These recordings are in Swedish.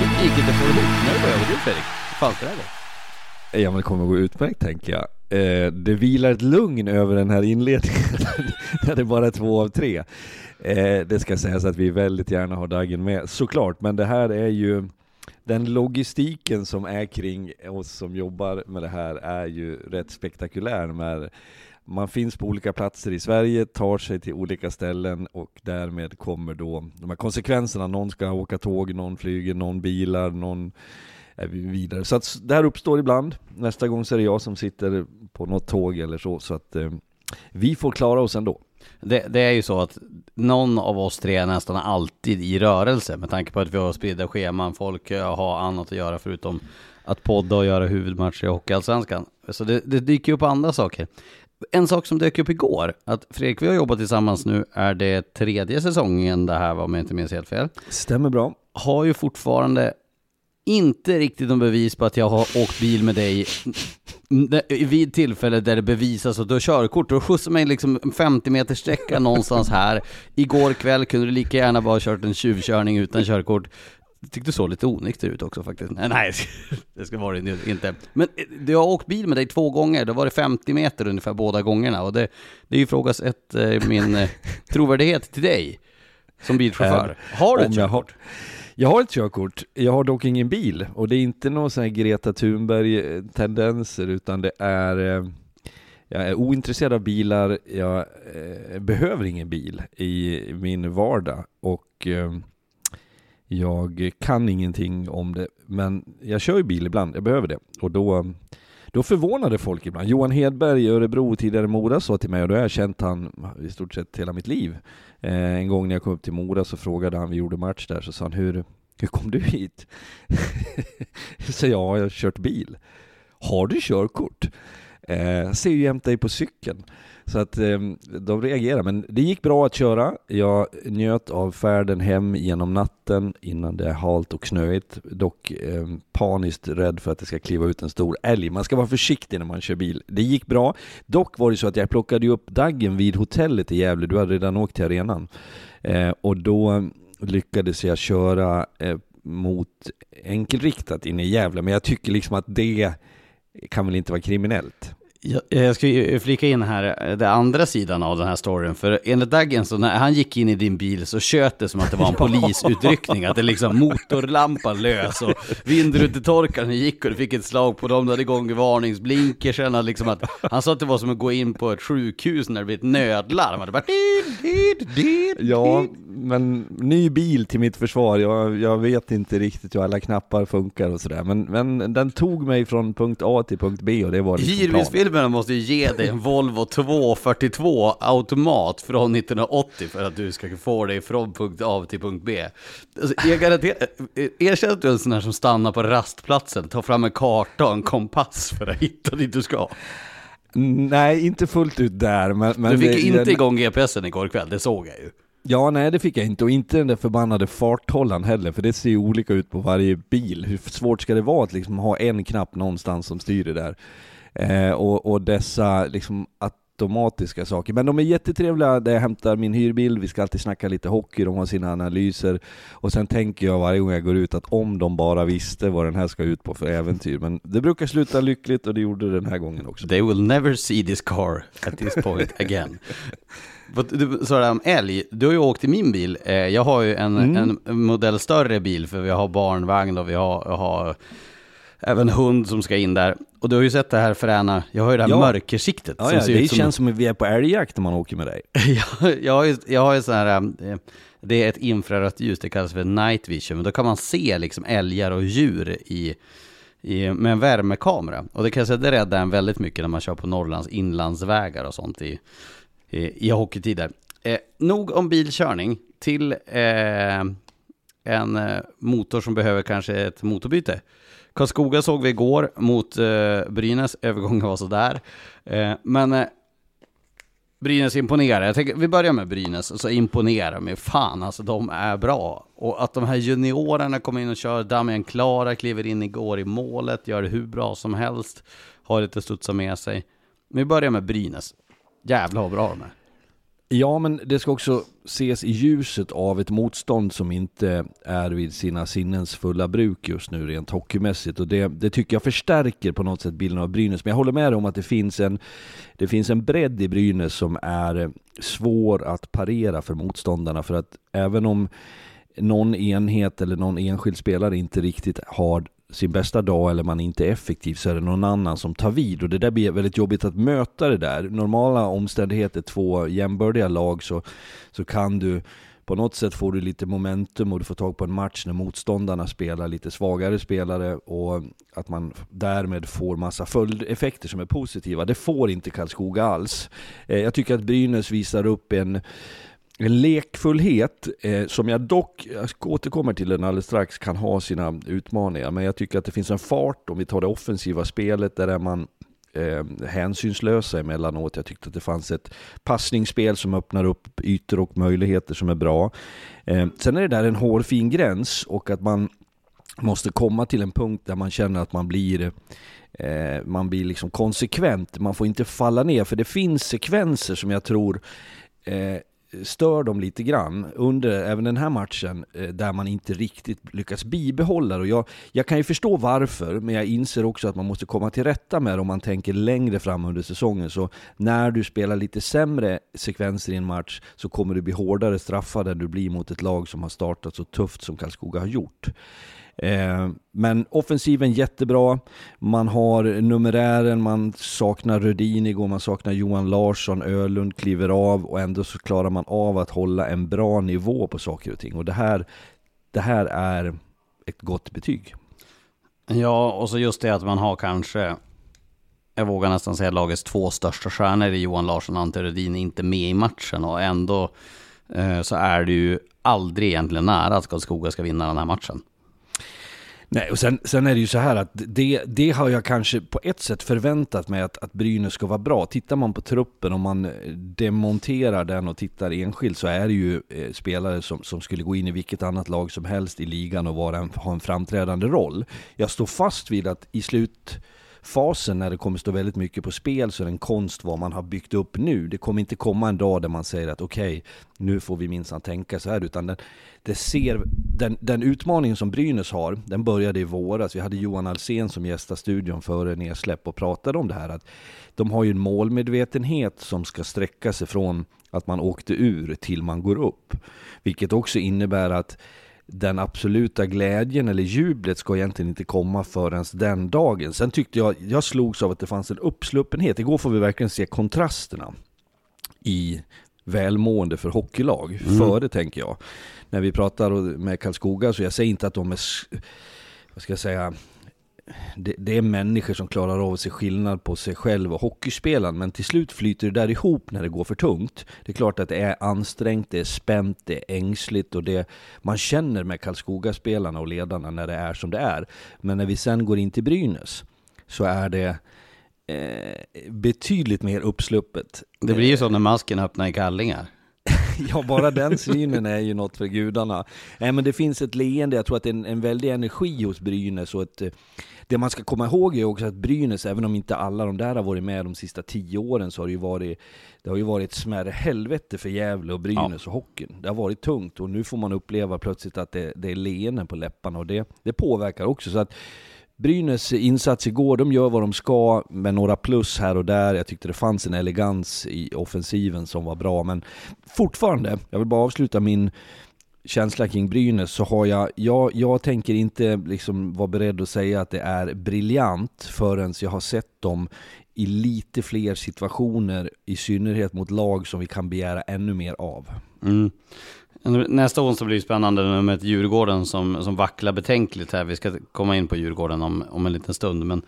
Gick, gick inte att få ihop. När det var över du Fredrik. Hur fanns det där? Eh, ja men det kommer att gå utmärkt tänker jag. Eh, det vilar ett lugn över den här inledningen när det bara är två av tre. Eh, det ska sägas att vi väldigt gärna har Dagen med såklart, men det här är ju den logistiken som är kring oss som jobbar med det här är ju rätt spektakulär. Med man finns på olika platser i Sverige, tar sig till olika ställen och därmed kommer då de här konsekvenserna. Någon ska åka tåg, någon flyger, någon bilar, någon är vidare. Så att det här uppstår ibland. Nästa gång så är det jag som sitter på något tåg eller så. Så att eh, vi får klara oss ändå. Det, det är ju så att någon av oss tre är nästan alltid i rörelse med tanke på att vi har spridda scheman. Folk eh, har annat att göra förutom att podda och göra huvudmatcher i Hockeyallsvenskan. Så det, det dyker upp andra saker. En sak som dök upp igår, att Fredrik, vi har jobbat tillsammans nu, är det tredje säsongen det här var, om jag inte minns helt fel. Stämmer bra. Har ju fortfarande inte riktigt någon bevis på att jag har åkt bil med dig vid tillfälle där det bevisas att du har körkort. Du skjutsar mig liksom en 50 meters sträcka någonstans här. Igår kväll kunde du lika gärna bara ha kört en tjuvkörning utan körkort. Tyckte så lite onykter ut också faktiskt. Nej, nej det ska vara det inte. Men eh, jag har åkt bil med dig två gånger. Då var det 50 meter ungefär båda gångerna. Och det, det är ju frågas ett, eh, min eh, trovärdighet till dig som bilchaufför. Har du ett körkort? Jag har ett körkort, jag har dock ingen bil och det är inte någon sån här Greta Thunberg-tendenser utan det är jag är ointresserad av bilar, jag eh, behöver ingen bil i min vardag och jag kan ingenting om det men jag kör ju bil ibland, jag behöver det och då då förvånade folk ibland. Johan Hedberg i Örebro, tidigare Mora, sa till mig, och då har jag känt han i stort sett hela mitt liv. Eh, en gång när jag kom upp till Mora så frågade han, vi gjorde match där, så sa han, hur, hur kom du hit? så ja, jag har kört bil. Har du körkort? Eh, ser ju jämt dig på cykeln. Så att eh, de reagerade. men det gick bra att köra. Jag njöt av färden hem genom natten innan det är halt och snöigt. Dock eh, paniskt rädd för att det ska kliva ut en stor älg. Man ska vara försiktig när man kör bil. Det gick bra. Dock var det så att jag plockade upp Daggen vid hotellet i Gävle. Du hade redan åkt till arenan. Eh, och då lyckades jag köra eh, mot enkelriktat in i Gävle. Men jag tycker liksom att det kan väl inte vara kriminellt. Jag, ska ju flika in här eh, den andra sidan av den här storyn. För enligt Daggen, så när han gick in i din bil så tjöt det som att det var en polisutryckning. Att det liksom motorlampan lös och vindrutetorkaren gick och du fick ett slag på dem. Du hade igång varningsblinkersen. Liksom att, han sa att det var som att gå in på ett sjukhus när det blir ett nödlarm. Det bara... Ja, men ny bil till mitt försvar. Jag, jag vet inte riktigt hur alla knappar funkar och sådär. Men, men den tog mig från punkt A till punkt B och det var liksom planen. Hyrbilsfilmerna måste ju ge dig en Volvo 242 automat från 1980 för att du ska få dig från punkt A till punkt B. Alltså, jag garanterar, erkänn att du är en sån här som stannar på rastplatsen, tar fram en karta och en kompass för att hitta dit du ska. Nej, inte fullt ut där. Men, men Du fick det- ju inte den- igång GPSen igår kväll, det såg jag ju. Ja, nej det fick jag inte och inte den där förbannade farthållaren heller för det ser ju olika ut på varje bil. Hur svårt ska det vara att liksom ha en knapp någonstans som styr det där? Eh, och, och dessa liksom automatiska saker. Men de är jättetrevliga där jag hämtar min hyrbil, vi ska alltid snacka lite hockey, de har sina analyser. Och sen tänker jag varje gång jag går ut att om de bara visste vad den här ska ut på för äventyr. Men det brukar sluta lyckligt och det gjorde det den här gången också. They will never see this car at this point again. Vad Du sa det om älg, du har ju åkt i min bil. Eh, Jag har ju en, Mm. en modell större bil för vi har barnvagn och vi har, har även hund som ska in där. Och du har ju sett det här fräna, jag har ju det här Ja. mörkersiktet. Ja, ja, ser det ut som känns som att vi är på älgjakt när man åker med dig. jag, jag har ju, jag har ju sån här, eh, det är ett infrarött ljus, det kallas för night vision. Men då kan man se liksom älgar och djur i, i, med en värmekamera. Och det kan jag säga, det räddar en väldigt mycket när man kör på Norrlands inlandsvägar och sånt i, i, i hockeytider. Eh, nog om bilkörning till eh, en eh, motor som behöver kanske ett motorbyte. Karlskoga såg vi igår mot eh, Brynäs, övergången var sådär. Eh, men eh, Brynäs imponerar. Jag tänker, vi börjar med Brynäs, och så imponerar mig fan, alltså de är bra. Och att de här juniorerna kommer in och kör, Damian Klara kliver in igår i målet, gör det hur bra som helst, har lite studsa med sig. Men vi börjar med Brynäs. Jävlar vad bra de är. Ja, men det ska också ses i ljuset av ett motstånd som inte är vid sina sinnens fulla bruk just nu rent hockeymässigt. Och det, det tycker jag förstärker på något sätt bilden av Brynäs. Men jag håller med dig om att det finns en, det finns en bredd i Brynäs som är svår att parera för motståndarna. För att även om någon enhet eller någon enskild spelare inte riktigt har sin bästa dag eller man inte är effektiv så är det någon annan som tar vid och det där blir väldigt jobbigt att möta det där. Normala omständigheter, två jämbördiga lag så, så kan du på något sätt får du lite momentum och du får tag på en match när motståndarna spelar lite svagare spelare och att man därmed får massa följdeffekter som är positiva. Det får inte Karlskoga alls. Eh, jag tycker att Brynäs visar upp en lekfullhet eh, som jag dock, jag återkommer till den alldeles strax, kan ha sina utmaningar. Men jag tycker att det finns en fart, om vi tar det offensiva spelet, där är man eh, hänsynslösa emellanåt. Jag tyckte att det fanns ett passningsspel som öppnar upp ytor och möjligheter som är bra. Eh, sen är det där en hårfin gräns och att man måste komma till en punkt där man känner att man blir eh, man blir liksom konsekvent, man får inte falla ner för det finns sekvenser som jag tror eh, stör dem lite grann under även den här matchen eh, där man inte riktigt lyckas bibehålla det. Jag, jag kan ju förstå varför, men jag inser också att man måste komma till rätta med det om man tänker längre fram under säsongen. Så när du spelar lite sämre sekvenser i en match så kommer du bli hårdare straffad än du blir mot ett lag som har startat så tufft som Karlskoga har gjort. Eh, men offensiven jättebra. Man har numerären, man saknar Rödin igår, man saknar Johan Larsson, Ölund kliver av och ändå så klarar man av att hålla en bra nivå på saker och ting. Och det här, det här är ett gott betyg. Ja, och så just det att man har kanske, jag vågar nästan säga lagets två största stjärnor i Johan Larsson och Ante Rödin inte med i matchen och ändå eh, så är det ju aldrig egentligen nära att Karlskoga ska vinna den här matchen. Nej, och sen, sen är det ju så här att det, det har jag kanske på ett sätt förväntat mig att, att Brynäs ska vara bra. Tittar man på truppen, om man eh, demonterar den och tittar enskilt så är det ju eh, spelare som, som skulle gå in i vilket annat lag som helst i ligan och vara en, ha en framträdande roll. Jag står fast vid att i slut fasen när det kommer stå väldigt mycket på spel så är det en konst vad man har byggt upp nu. Det kommer inte komma en dag där man säger att okej, okay, nu får vi minsann tänka så här, utan den, det ser, den, den utmaningen som Brynäs har, den började i våras. Vi hade Johan Alsen som gästade studion före nedsläpp och pratade om det här att de har ju en målmedvetenhet som ska sträcka sig från att man åkte ur till man går upp. Vilket också innebär att den absoluta glädjen eller jublet ska egentligen inte komma förrän den dagen. Sen tyckte jag, jag slogs av att det fanns en uppsluppenhet. Igår får vi verkligen se kontrasterna i välmående för hockeylag. Mm. Före tänker jag. När vi pratar med Karlskoga så jag säger inte att de är, vad ska jag säga, det, det, är människor som klarar av att se skillnad på sig själv och hockeyspelaren, men till slut flyter det där ihop när det går för tungt. Det är klart att det är ansträngt, det är spänt, det är ängsligt och det man känner med Karlskoga-spelarna och ledarna när det är som det är. Men när vi sen går in till Brynäs så är det eh, betydligt mer uppsluppet. Det blir ju så när masken öppnar i kallingar. ja, bara den synen är ju något för gudarna. Nej, men det finns ett leende, jag tror att det är en, en väldig energi hos Brynäs och ett, det man ska komma ihåg är också att Brynäs, även om inte alla de där har varit med de sista tio åren, så har det ju varit, det har ju varit ett smärre helvete för Gävle och Brynäs ja. och hockeyn. Det har varit tungt och nu får man uppleva plötsligt att det, det är leenden på läpparna och det, det påverkar också. Så att Brynäs insats igår, de gör vad de ska med några plus här och där. Jag tyckte det fanns en elegans i offensiven som var bra, men fortfarande, jag vill bara avsluta min känsla kring Brynäs så har jag, jag, jag tänker inte liksom vara beredd att säga att det är briljant förrän jag har sett dem i lite fler situationer, i synnerhet mot lag som vi kan begära ännu mer av. Mm. Nästa onsdag blir det spännande med ett Djurgården som, som vacklar betänkligt här. Vi ska komma in på Djurgården om, om en liten stund. Men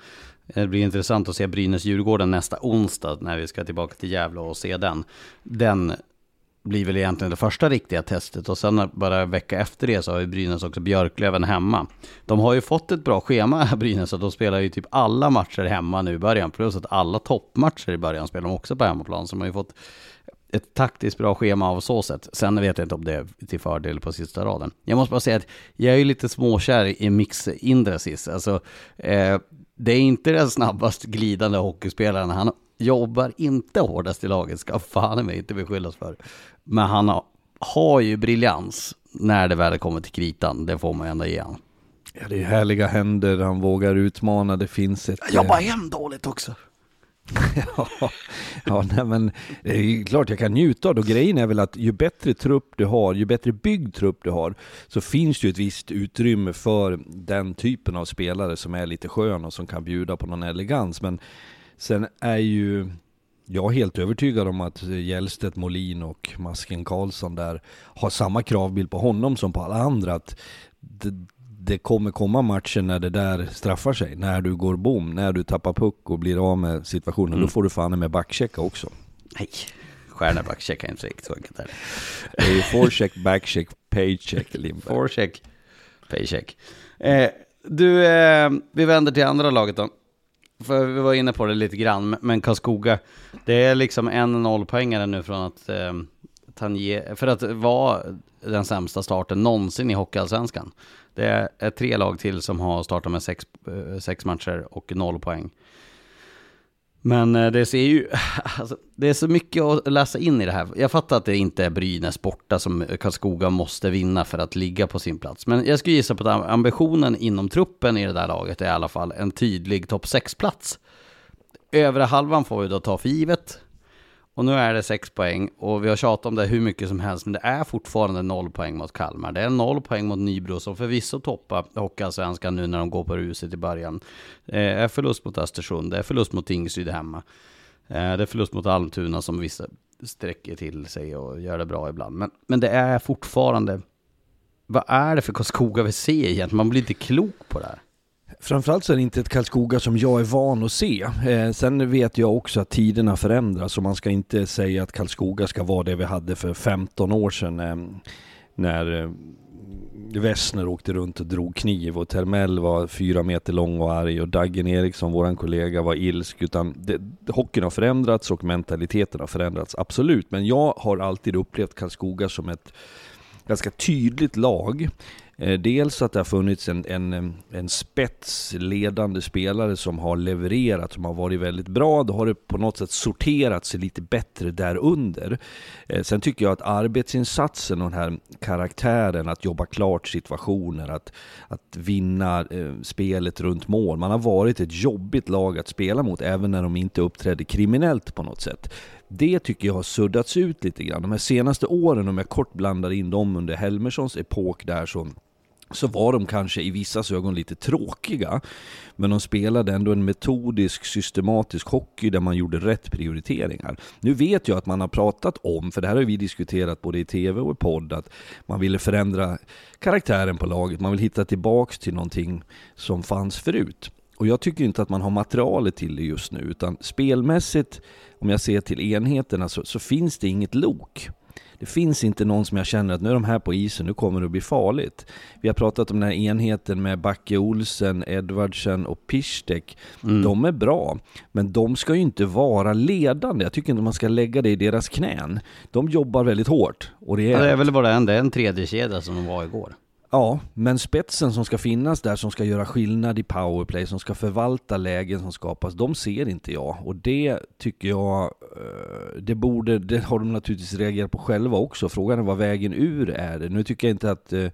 eh, det blir intressant att se Brynäs-Djurgården nästa onsdag när vi ska tillbaka till Gävle och se den. Den blir väl egentligen det första riktiga testet och sen bara en vecka efter det så har ju Brynäs också Björklöven hemma. De har ju fått ett bra schema Brynäs och de spelar ju typ alla matcher hemma nu i början plus att alla toppmatcher i början spelar de också på hemmaplan så de har ju fått ett taktiskt bra schema av så sätt. Sen vet jag inte om det är till fördel på sista raden. Jag måste bara säga att jag är ju lite småkär i Mix Indrasis. Alltså, eh, det är inte den snabbast glidande hockeyspelaren. Han jobbar inte hårdast i laget, ska fan mig inte beskyllas för. Men han har, har ju briljans när det väl kommer till kritan, det får man ändå ge honom. Ja, det är härliga händer, han vågar utmana, det finns ett... Jag jobbar eh, hem dåligt också. ja, ja nej, men det är klart jag kan njuta av det. Grejen är väl att ju bättre trupp du har, ju bättre byggd trupp du har, så finns det ju ett visst utrymme för den typen av spelare som är lite skön och som kan bjuda på någon elegans. Men sen är ju jag är helt övertygad om att Hjellstedt, Molin och Masken Karlsson där har samma kravbild på honom som på alla andra. Att det, det kommer komma matcher när det där straffar sig. När du går bom, när du tappar puck och blir av med situationen. Mm. Då får du fan med backchecka också. Nej, stjärna backchecka är inte riktigt så enkelt. Här. Det är forecheck, backcheck, paycheck, Lindberg. Forecheck, paycheck. Eh, du, eh, vi vänder till andra laget då. För vi var inne på det lite grann, men Karlskoga, det är liksom en nollpoängare nu från att eh, tange, för att vara den sämsta starten någonsin i Hockeyallsvenskan. Det är tre lag till som har startat med sex, eh, sex matcher och noll poäng. Men eh, det ser ju, alltså, det är så mycket att läsa in i det här. Jag fattar att det inte är Brynäs borta som Karlskoga måste vinna för att ligga på sin plats. Men jag skulle gissa på att ambitionen inom truppen i det där laget är i alla fall en tydlig topp 6-plats. Övre halvan får vi då ta för givet. Och nu är det sex poäng och vi har tjatat om det hur mycket som helst, men det är fortfarande noll poäng mot Kalmar. Det är noll poäng mot Nybro som förvisso toppar Hockeyallsvenskan nu när de går på ruset i början. Det är förlust mot Östersund, det är förlust mot Tingsryd hemma. Eh, det är förlust mot Almtuna som vissa sträcker till sig och gör det bra ibland. Men, men det är fortfarande... Vad är det för Karlskoga vi ser egentligen? Man blir inte klok på det här. Framförallt så är det inte ett Karlskoga som jag är van att se. Eh, sen vet jag också att tiderna förändras och man ska inte säga att Karlskoga ska vara det vi hade för 15 år sedan. Eh, när eh, Wessner åkte runt och drog kniv och Termell var fyra meter lång och arg och Daggen Eriksson, våran kollega, var ilsk. Utan det, hockeyn har förändrats och mentaliteten har förändrats, absolut. Men jag har alltid upplevt Karlskoga som ett ganska tydligt lag Eh, dels att det har funnits en, en, en spetsledande spelare som har levererat, som har varit väldigt bra. Då har det på något sätt sorterat sig lite bättre därunder. Eh, sen tycker jag att arbetsinsatsen och den här karaktären, att jobba klart situationer, att, att vinna eh, spelet runt mål. Man har varit ett jobbigt lag att spela mot, även när de inte uppträdde kriminellt på något sätt. Det tycker jag har suddats ut lite grann. De här senaste åren, om jag kort blandar in dem under Helmerssons epok där, så så var de kanske i vissa ögon lite tråkiga. Men de spelade ändå en metodisk, systematisk hockey där man gjorde rätt prioriteringar. Nu vet jag att man har pratat om, för det här har vi diskuterat både i TV och i podd, att man ville förändra karaktären på laget. Man vill hitta tillbaks till någonting som fanns förut. Och jag tycker inte att man har materialet till det just nu, utan spelmässigt, om jag ser till enheterna, så, så finns det inget lok. Det finns inte någon som jag känner att nu är de här på isen, nu kommer det att bli farligt. Vi har pratat om den här enheten med Backe Olsen, Edvardsen och Pisztek. Mm. De är bra, men de ska ju inte vara ledande. Jag tycker inte man ska lägga det i deras knän. De jobbar väldigt hårt och rejält. Ja, det är väl bara en, det är en tredje kedja som de var igår. Ja, men spetsen som ska finnas där, som ska göra skillnad i powerplay, som ska förvalta lägen som skapas, de ser inte jag. Och det tycker jag, eh, det borde, det har de naturligtvis reagerat på själva också. Frågan är vad vägen ur är. Nu tycker jag inte att eh,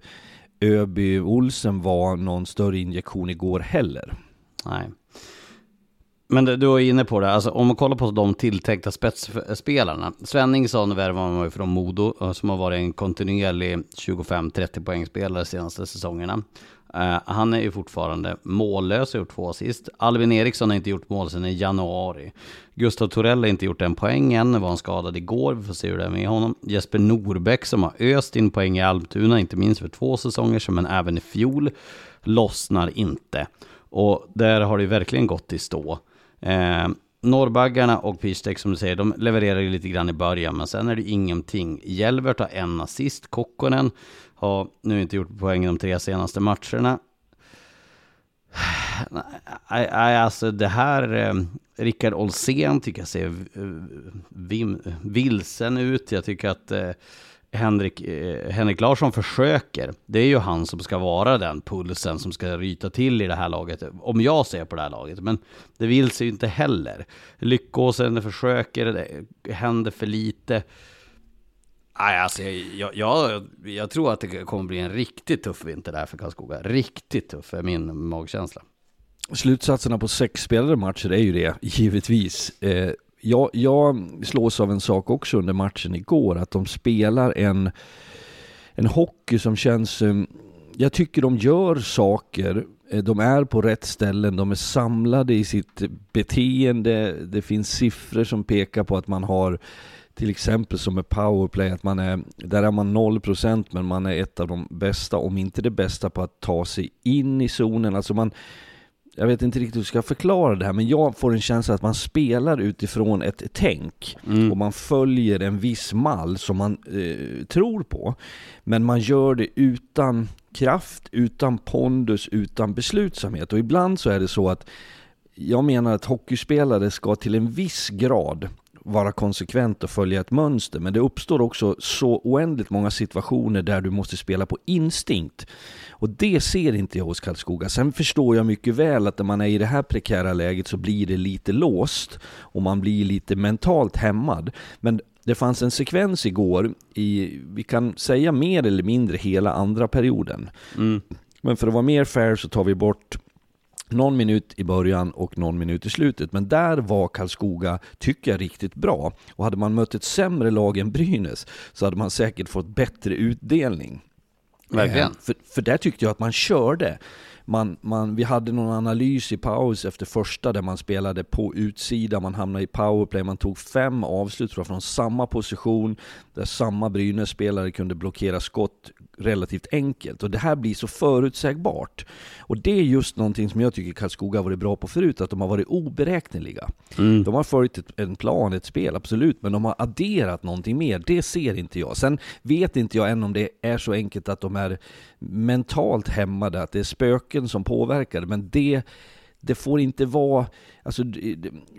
Öby Olsen var någon större injektion igår heller. Nej. Men du är inne på det, alltså om man kollar på de tilltänkta spetsspelarna. Svenningsson värvar man ju från Modo, eh, som har varit en kontinuerlig 25-30 poängspelare de senaste säsongerna. Uh, han är ju fortfarande mållös, har gjort två assist. Alvin Eriksson har inte gjort mål sedan i januari. Gustav Torell har inte gjort en poäng än, var han skadad igår, vi får se hur det är med honom. Jesper Norbäck som har öst in poäng i Almtuna, inte minst för två säsonger sedan, men även i fjol, lossnar inte. Och där har det verkligen gått i stå. Eh, Norrbaggarna och Pistek som du säger, de levererar ju lite grann i början, men sen är det ingenting. Jelvert har en assist, Kokkonen har nu inte gjort poäng de tre senaste matcherna. Nej, alltså det här, eh, Rickard Olsén tycker jag ser vim, vilsen ut. Jag tycker att eh, Henrik, eh, Henrik Larsson försöker. Det är ju han som ska vara den pulsen som ska ryta till i det här laget. Om jag ser på det här laget. Men det vill sig ju inte heller. Lyckåsen försöker, det händer för lite. Nej, alltså, jag, jag, jag, tror att det kommer bli en riktigt tuff vinter där för Karlskoga. Riktigt tuff är min magkänsla. Slutsatserna på sex spelade matcher är ju det, givetvis. Eh, jag, jag slås av en sak också under matchen igår, att de spelar en, en hockey som känns... Eh, jag tycker de gör saker, eh, de är på rätt ställen, de är samlade i sitt beteende, det finns siffror som pekar på att man har till exempel som med powerplay, att man är, där är man 0% men man är ett av de bästa, om inte det bästa på att ta sig in i zonen. Alltså man, jag vet inte riktigt hur jag ska förklara det här, men jag får en känsla att man spelar utifrån ett tänk mm. och man följer en viss mall som man eh, tror på. Men man gör det utan kraft, utan pondus, utan beslutsamhet. Och ibland så är det så att jag menar att hockeyspelare ska till en viss grad vara konsekvent och följa ett mönster. Men det uppstår också så oändligt många situationer där du måste spela på instinkt. Och det ser inte jag hos Karlskoga. Sen förstår jag mycket väl att när man är i det här prekära läget så blir det lite låst och man blir lite mentalt hämmad. Men det fanns en sekvens igår i, vi kan säga mer eller mindre hela andra perioden. Mm. Men för att vara mer fair så tar vi bort någon minut i början och någon minut i slutet. Men där var Karlskoga, tycker jag, riktigt bra. Och hade man mött ett sämre lag än Brynäs så hade man säkert fått bättre utdelning. Verkligen. Eh, för, för där tyckte jag att man körde. Man, man, vi hade någon analys i paus efter första där man spelade på utsida, man hamnade i powerplay, man tog fem avslut från samma position, där samma Brynäs-spelare kunde blockera skott relativt enkelt. Och det här blir så förutsägbart. Och det är just någonting som jag tycker Karlskoga har varit bra på förut, att de har varit oberäkneliga. Mm. De har följt ett, en plan, ett spel, absolut, men de har adderat någonting mer. Det ser inte jag. Sen vet inte jag än om det är så enkelt att de är mentalt hämmade, att det är spöken som påverkar, men det det får inte vara, alltså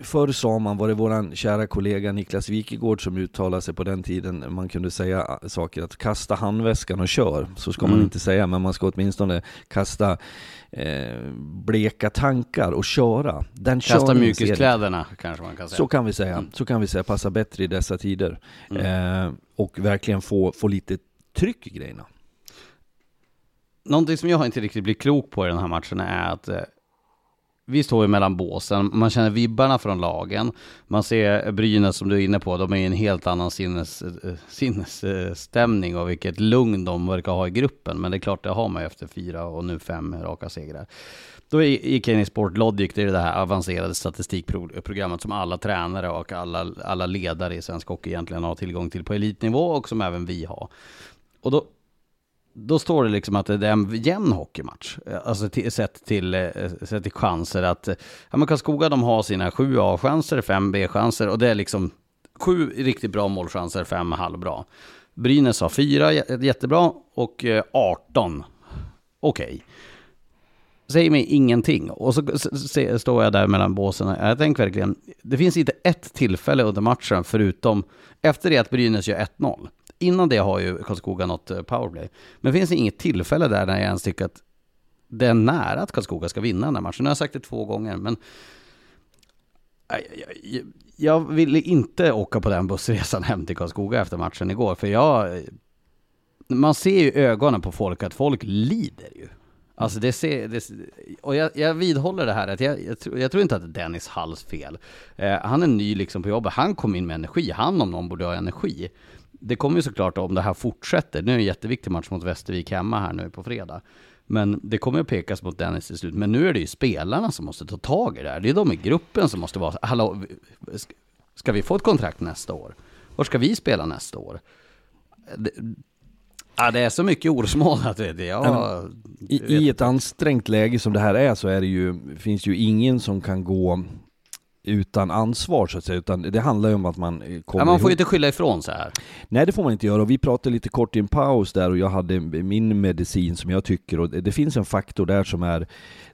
förr sa man, var det våran kära kollega Niklas Wikegård som uttalade sig på den tiden, man kunde säga ah, saker att kasta handväskan och kör, så ska man Mm. inte säga, men man ska åtminstone kasta eh, bleka tankar och köra. Den Kasta mjukiskläderna kanske man kan säga. så kan vi säga, Mm. så kan vi säga, passa bättre i dessa tider. Mm. Eh, och verkligen få, få lite tryck i grejerna. Någonting som jag inte riktigt blir klok på i den här matchen är att eh, vi står ju mellan båsen, man känner vibbarna från lagen, man ser Brynäs som du är inne på, de är i en helt annan sinnes, eh, sinnesstämning och vilket lugn de verkar ha i gruppen, men det är klart det har man ju efter fyra och nu fem raka segrar. Då gick jag in i Sport Logic, det är det här avancerade statistikprogrammet som alla tränare och alla, alla ledare i svensk hockey egentligen har tillgång till på elitnivå och som även vi har. Och då, då står det liksom att det är en jämn hockeymatch. Eh, alltså till, sett, till, eh, sett till chanser att, eh, ja men Karlskoga de har sina sju A-chanser, fem B-chanser och det är liksom sju riktigt bra målchanser, fem halvbra. Brynäs har fyra jättebra och 18 okej. Säger mig ingenting. Och så står jag där mellan båsen. Jag tänker verkligen, det finns inte ett tillfälle under matchen förutom efter det att Brynäs gör 1-0. Innan det har ju Karlskoga något eh, powerplay. Men det finns inget tillfälle där när jag ens tycker att det är nära att Karlskoga ska vinna den här matchen. Nu har jag sagt det två gånger, men jag, vill ville inte åka på den bussresan hem till Karlskoga efter matchen igår, för jag... Man ser ju i ögonen på folk att folk lider ju. Alltså det ser, det, och jag, jag vidhåller det här att jag, jag, tror, jag tror inte att det är Dennis Halls fel. Eh, han är ny liksom på jobbet, han kom in med energi, han om någon borde ha energi. Det kommer ju såklart om det här fortsätter, nu är det en jätteviktig match mot Västervik hemma här nu på fredag. Men det kommer att pekas mot Dennis till slut. Men nu är det ju spelarna som måste ta tag i det här. Det är de i gruppen som måste vara hallå, ska- vi få ett kontrakt nästa år? Var ska vi spela nästa år? Det, ja, det är så mycket orosmoln att det, det jag, I, I ett ansträngt läge som det här är så är det ju, finns ju ingen som kan gå utan ansvar så att säga, utan det handlar ju om att man eh, kommer ja, man får ju inte skylla ifrån sig här. Nej det får man inte göra och vi pratade lite kort i en paus där och jag hade min medicin som jag tycker och det det finns en faktor där som är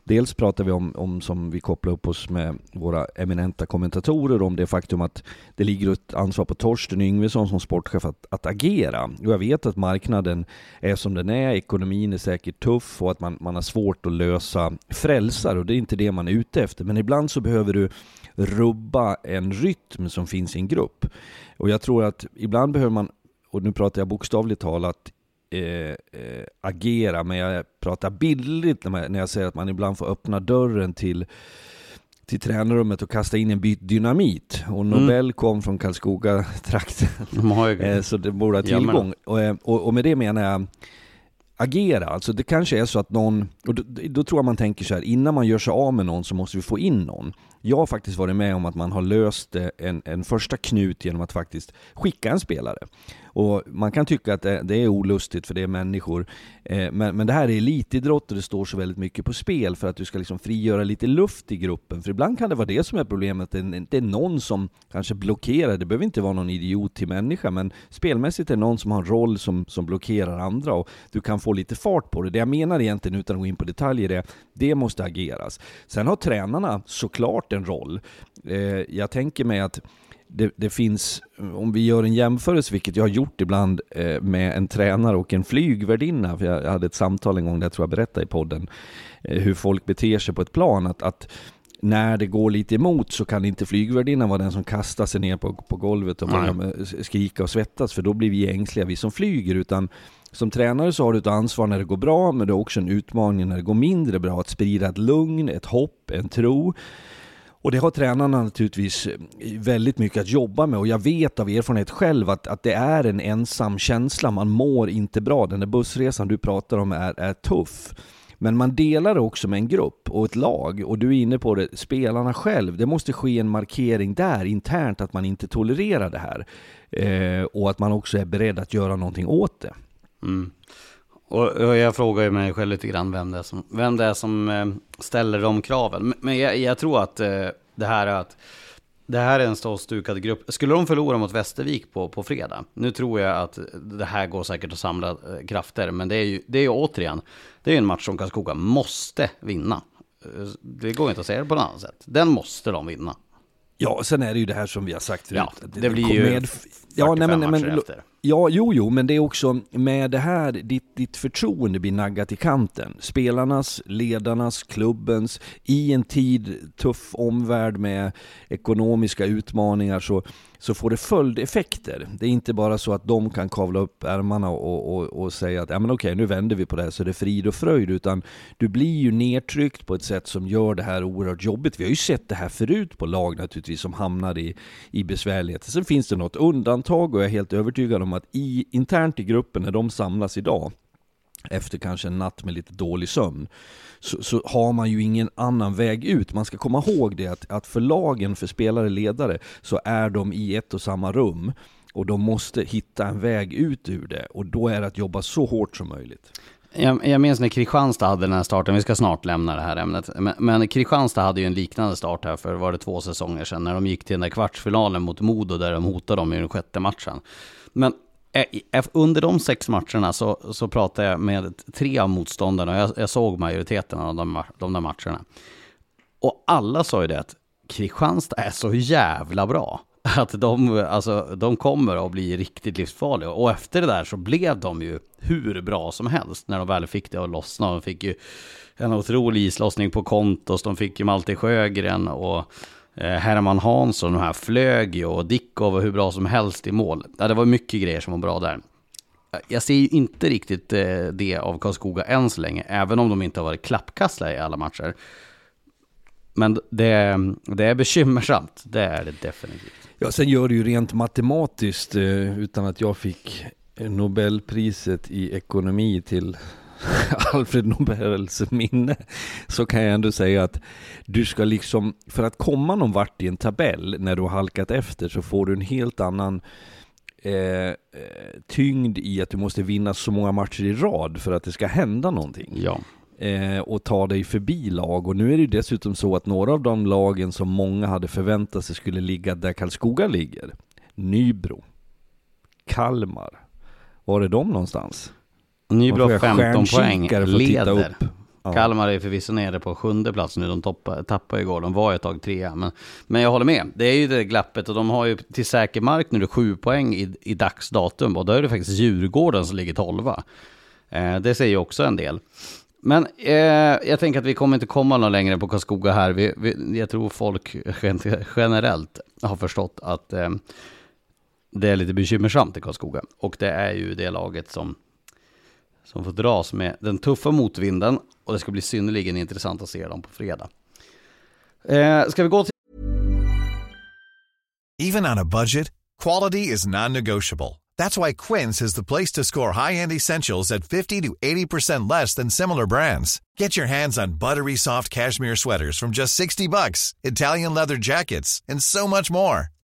Dels pratar vi om, om som vi kopplar upp oss med våra eminenta kommentatorer om det faktum att det ligger ett ansvar på Torsten Yngvesson som sportchef att, att agera. Och jag vet att marknaden är som den är, ekonomin är säkert tuff och att man, man har svårt att lösa frälsar och det är inte det man är ute efter. Men ibland så behöver du rubba en rytm som finns i en grupp. Och jag tror att ibland behöver man, och nu pratar jag bokstavligt talat, eh, eh, agera, men jag pratar bildligt när, man, när jag säger att man ibland får öppna dörren till till tränarrummet och kasta in en bit dynamit. Och Nobel kom från Karlskoga-trakten. Eh, Så det borde ha Ja, tillgång. Och, eh, och, och med det menar jag agera. Alltså det kanske är så att någon, och då, då tror jag man tänker så här, innan man gör sig av med någon så måste vi få in någon. Jag har faktiskt varit med om att man har löst eh, en, en första knut genom att faktiskt skicka en spelare. Och man kan tycka att det, är olustigt för det är människor, eh, men, men det här är elitidrott och det står så väldigt mycket på spel för att du ska liksom frigöra lite luft i gruppen. För ibland kan det vara det som är problemet, det inte det är någon som kanske blockerar, det behöver inte vara någon idiot till människa, men spelmässigt är det någon som har en roll som, som blockerar andra och du kan få lite fart på det. Det jag menar egentligen, utan att gå in på detaljer, är det måste ageras. Sen har tränarna såklart en roll. Eh, jag tänker mig att det, det finns, om vi gör en jämförelse, vilket jag har gjort ibland eh, med en tränare och en flygvärdinna, för jag, hade ett samtal en gång där jag tror jag berättade i podden, eh, hur folk beter sig på ett plan, att, att när det går lite emot så kan inte flygvärdinnan vara den som kastar sig ner på, på golvet och börjar med- skrika och svettas, för då blir vi ängsliga, vi som flyger, utan som tränare så har du ett ansvar när det går bra, men du har också en utmaning när det går mindre bra, att sprida ett lugn, ett hopp, en tro. Och det har tränarna naturligtvis eh, väldigt mycket att jobba med och jag vet av erfarenhet själv att, att det är en ensam känsla, man mår inte bra. Den där bussresan du pratar om är, är tuff. Men man delar det också med en grupp och ett lag och du är inne på det, spelarna själv. Det måste ske en markering där internt att man inte tolererar det här. Eh, och att man också är beredd att göra någonting åt det. Mm. Och, och jag frågar ju mig själv lite grann vem det är som, vem det är som eh, ställer de kraven. Men, men jag, jag tror att eh, det här är att det här är en stor stukad grupp. Skulle de förlora mot Västervik på, på fredag, nu tror jag att det här går säkert att samla eh, krafter, men det är ju, det är ju återigen, det är ju en match som Karlskoga måste vinna. Det går inte att säga det på något annat sätt. Den måste de vinna. Ja, sen är det ju det här som vi har sagt förut. Ja, det blir ju med- 45 matcher efter. Ja, jo, jo, men det är också med det här, ditt, ditt förtroende blir naggat i kanten. Spelarnas, ledarnas, klubbens, i en tid, tuff omvärld med ekonomiska utmaningar så, så får det följdeffekter. Det är inte bara så att de kan kavla upp ärmarna och, och, och säga att ja, men okej, nu vänder vi på det här så det är frid och fröjd, utan du blir ju nedtryckt på ett sätt som gör det här oerhört jobbigt. Vi har ju sett det här förut på lag naturligtvis som hamnar i, i besvärligheter. Sen finns det något undantag och jag är helt övertygad om att i, internt i gruppen när de samlas idag efter kanske en natt med lite dålig sömn, så, så har man ju ingen annan väg ut. Man ska komma ihåg det att, att för lagen, för spelare, ledare, så är de i ett och samma rum. Och de måste hitta en väg ut ur det. Och då är det att jobba så hårt som möjligt. Jag, jag minns när Kristianstad hade den här starten, vi ska snart lämna det här ämnet, men, men Kristianstad hade ju en liknande start här för var det två säsonger sedan när de gick till den där kvartsfinalen mot Modo där de hotade dem i den sjätte matchen. Men eh, eh, under de sex matcherna så, så pratade jag med tre av motståndarna och jag, jag såg majoriteten av de, de där matcherna. Och alla sa ju det att Kristianstad är så jävla bra. Att de, alltså, de kommer att bli riktigt livsfarliga. Och efter det där så blev de ju hur bra som helst när de väl fick det att lossna. De fick ju en otrolig islossning på kontos. De fick ju Malte Sjögren och Eh, Herman Hansson. De här flög ju och Dickov var hur bra som helst i mål. Ja, det var mycket grejer som var bra där. Jag ser ju inte riktigt eh, det av Karlskoga än så länge, även om de inte har varit klappkastare i alla matcher. Men det, det är bekymmersamt, det är det definitivt. Ja, sen gör det ju rent matematiskt, eh, utan att jag fick Nobelpriset i ekonomi till Alfred Nobels minne, så kan jag ändå säga att du ska liksom, för att komma någon vart i en tabell när du har halkat efter så får du en helt annan eh, eh, tyngd i att du måste vinna så många matcher i rad för att det ska hända någonting Ja. eh, och ta dig förbi lag. Och nu är det ju dessutom så att några av de lagen som många hade förväntat sig skulle ligga där Karlskoga ligger, Nybro, Kalmar, var är de någonstans? Nybro Man får har göra 15 poäng, leder. Ja. Kalmar är förvisso nere på sjunde plats nu, de toppar, tappade igår, de var ett tag trea. Men, men jag håller med, det är ju det glappet och de har ju till säker mark nu sju poäng i, i dagsdatum och då är det faktiskt Djurgården som ligger tolva. Eh, det säger ju också en del. Men eh, jag tänker att vi kommer inte komma någon längre på Karlskoga här. Vi, vi, jag tror folk gen- generellt har förstått att eh, det är lite bekymmersamt i Karlskoga. Och det är ju det laget som, som får dras med den tuffa motvinden. Och det ska bli synnerligen intressant att se dem på fredag. Eh, ska vi gå till Even on a budget, quality is non-negotiable. That's why Quince is the place to score high-end essentials at 50 to 80% less than similar brands. Get your hands on buttery soft cashmere sweaters from just 60 bucks, Italian leather jackets, and so much more.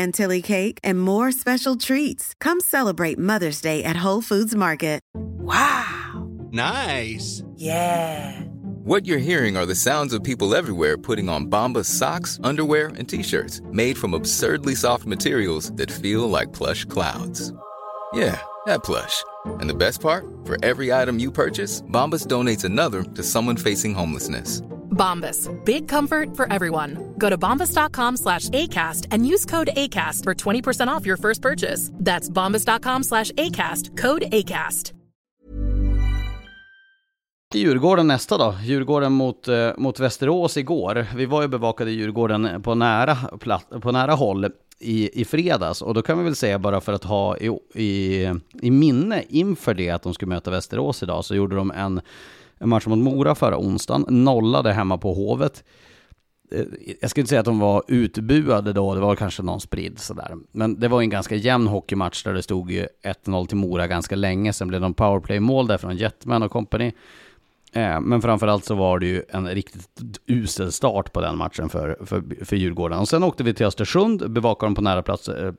chantilly cake, and more special treats. Come celebrate Mother's Day at Whole Foods Market. Wow! Nice. Yeah! What you're hearing are the sounds of people everywhere putting on Bombas socks, underwear, and t-shirts made from absurdly soft materials that feel like plush clouds. Yeah, that plush. And the best part? For every item you purchase, Bombas donates another to someone facing homelessness. Bombas. Big comfort for everyone. Go to bombas.com slash ACAST and use code ACAST for 20% off your first purchase. That's bombas.com slash ACAST. Code ACAST. Djurgården nästa då. Djurgården mot, eh, mot Västerås igår. Vi var ju bevakade Djurgården på nära, platt, på nära håll i, i fredags. Och då kan vi väl säga bara för att ha i, i, i minne inför det att de skulle möta Västerås idag så gjorde de en, en match mot Mora förra onsdagen. Nollade hemma på Hovet. Eh, jag skulle inte säga att de var utbuade då, det var kanske någon spridd sådär. Men det var en ganska jämn hockeymatch där det stod ju 1-0 till Mora ganska länge. Sen blev det en powerplay-mål där från Jetman och company. Eh, men framförallt så var det ju en riktigt usel start på den matchen för, för, för Djurgården. Och sen åkte vi till Östersund, bevakade dem på nära plats eh,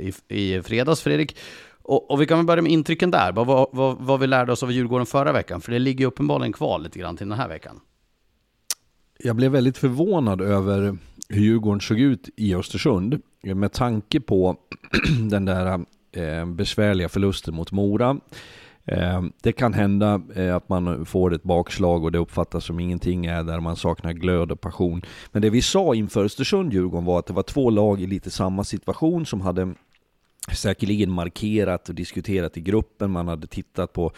i, i fredags, Fredrik. Och, och, vi kan väl börja med intrycken där, vad, vad, vad vi lärde oss av Djurgården förra veckan. För det ligger ju uppenbarligen kvar lite grann till den här veckan. Jag blev väldigt förvånad över hur Djurgården såg ut i Östersund. Med tanke på den där eh, besvärliga förlusten mot Mora. Eh, det kan hända eh, att man får ett bakslag och det uppfattas som ingenting är där man saknar glöd och passion. Men det vi sa inför Östersund-Djurgården var att det var två lag i lite samma situation som hade säkerligen markerat och diskuterat i gruppen. Man hade tittat på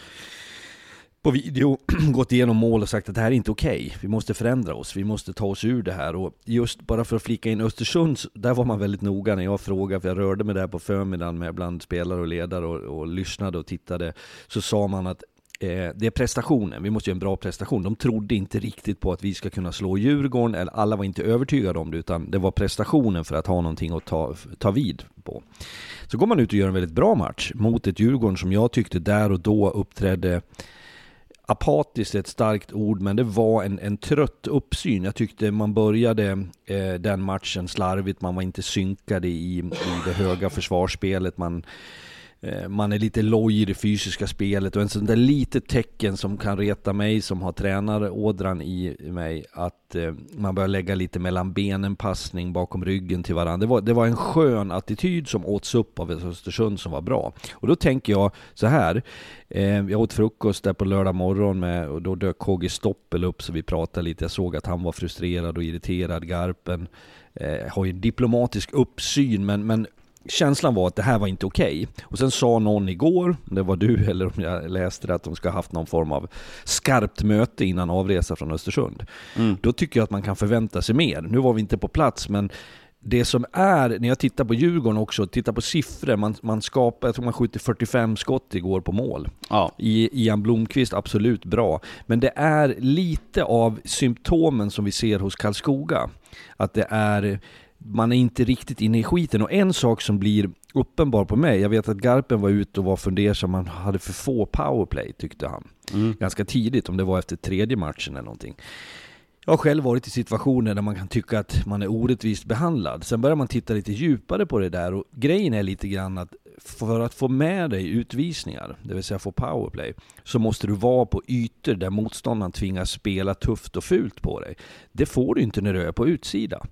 på video gått igenom mål och sagt att det här är inte okej. Okay. Vi måste förändra oss, vi måste ta oss ur det här. Och just bara för att flika in Östersund, där var man väldigt noga när jag frågade, för jag rörde mig där på förmiddagen med bland spelare och ledare och, och lyssnade och tittade. Så sa man att eh, det är prestationen, vi måste göra en bra prestation. De trodde inte riktigt på att vi ska kunna slå Djurgården, eller alla var inte övertygade om det, utan det var prestationen för att ha någonting att ta, ta vid på. Så går man ut och gör en väldigt bra match mot ett Djurgården som jag tyckte där och då uppträdde apatiskt är ett starkt ord, men det var en, en trött uppsyn. Jag tyckte man började eh, den matchen slarvigt, man var inte synkade i, i det höga försvarsspelet. Man, Eh, man är lite loj i det fysiska spelet och en sån där litet tecken som kan reta mig som har tränarådran i mig att eh, man börjar lägga lite mellan benen passning bakom ryggen till varandra. Det var, det var en skön attityd som åts upp av Östersund som var bra. Och då tänker jag så här. Eh, jag åt frukost där på lördag morgon med, och då dök KG Stoppel upp så vi pratade lite. Jag såg att han var frustrerad och irriterad, Garpen. Eh, har ju diplomatisk uppsyn men, men känslan var att det här var inte okej. Okay. Och sen sa någon igår, det var du eller om jag läste det, att de ska ha haft någon form av skarpt möte innan avresa från Östersund. Mm. Då tycker jag att man kan förvänta sig mer. Nu var vi inte på plats, men det som är, när jag tittar på Djurgården också, tittar på siffror, man, man skapar, jag tror man skjuter 45 skott igår på mål. Ja. I, Ian Blomqvist, absolut bra. Men det är lite av symptomen som vi ser hos Karlskoga. Att det är man är inte riktigt inne i skiten. Och en sak som blir uppenbar på mig, jag vet att Garpen var ute och var fundersam, man hade för få powerplay tyckte han. Mm. Ganska tidigt, om det var efter tredje matchen eller någonting. Jag har själv varit i situationer där man kan tycka att man är orättvist behandlad. Sen börjar man titta lite djupare på det där och grejen är lite grann att för att få med dig utvisningar, det vill säga få powerplay, så måste du vara på ytor där motståndaren tvingas spela tufft och fult på dig. Det får du inte när du är på utsida.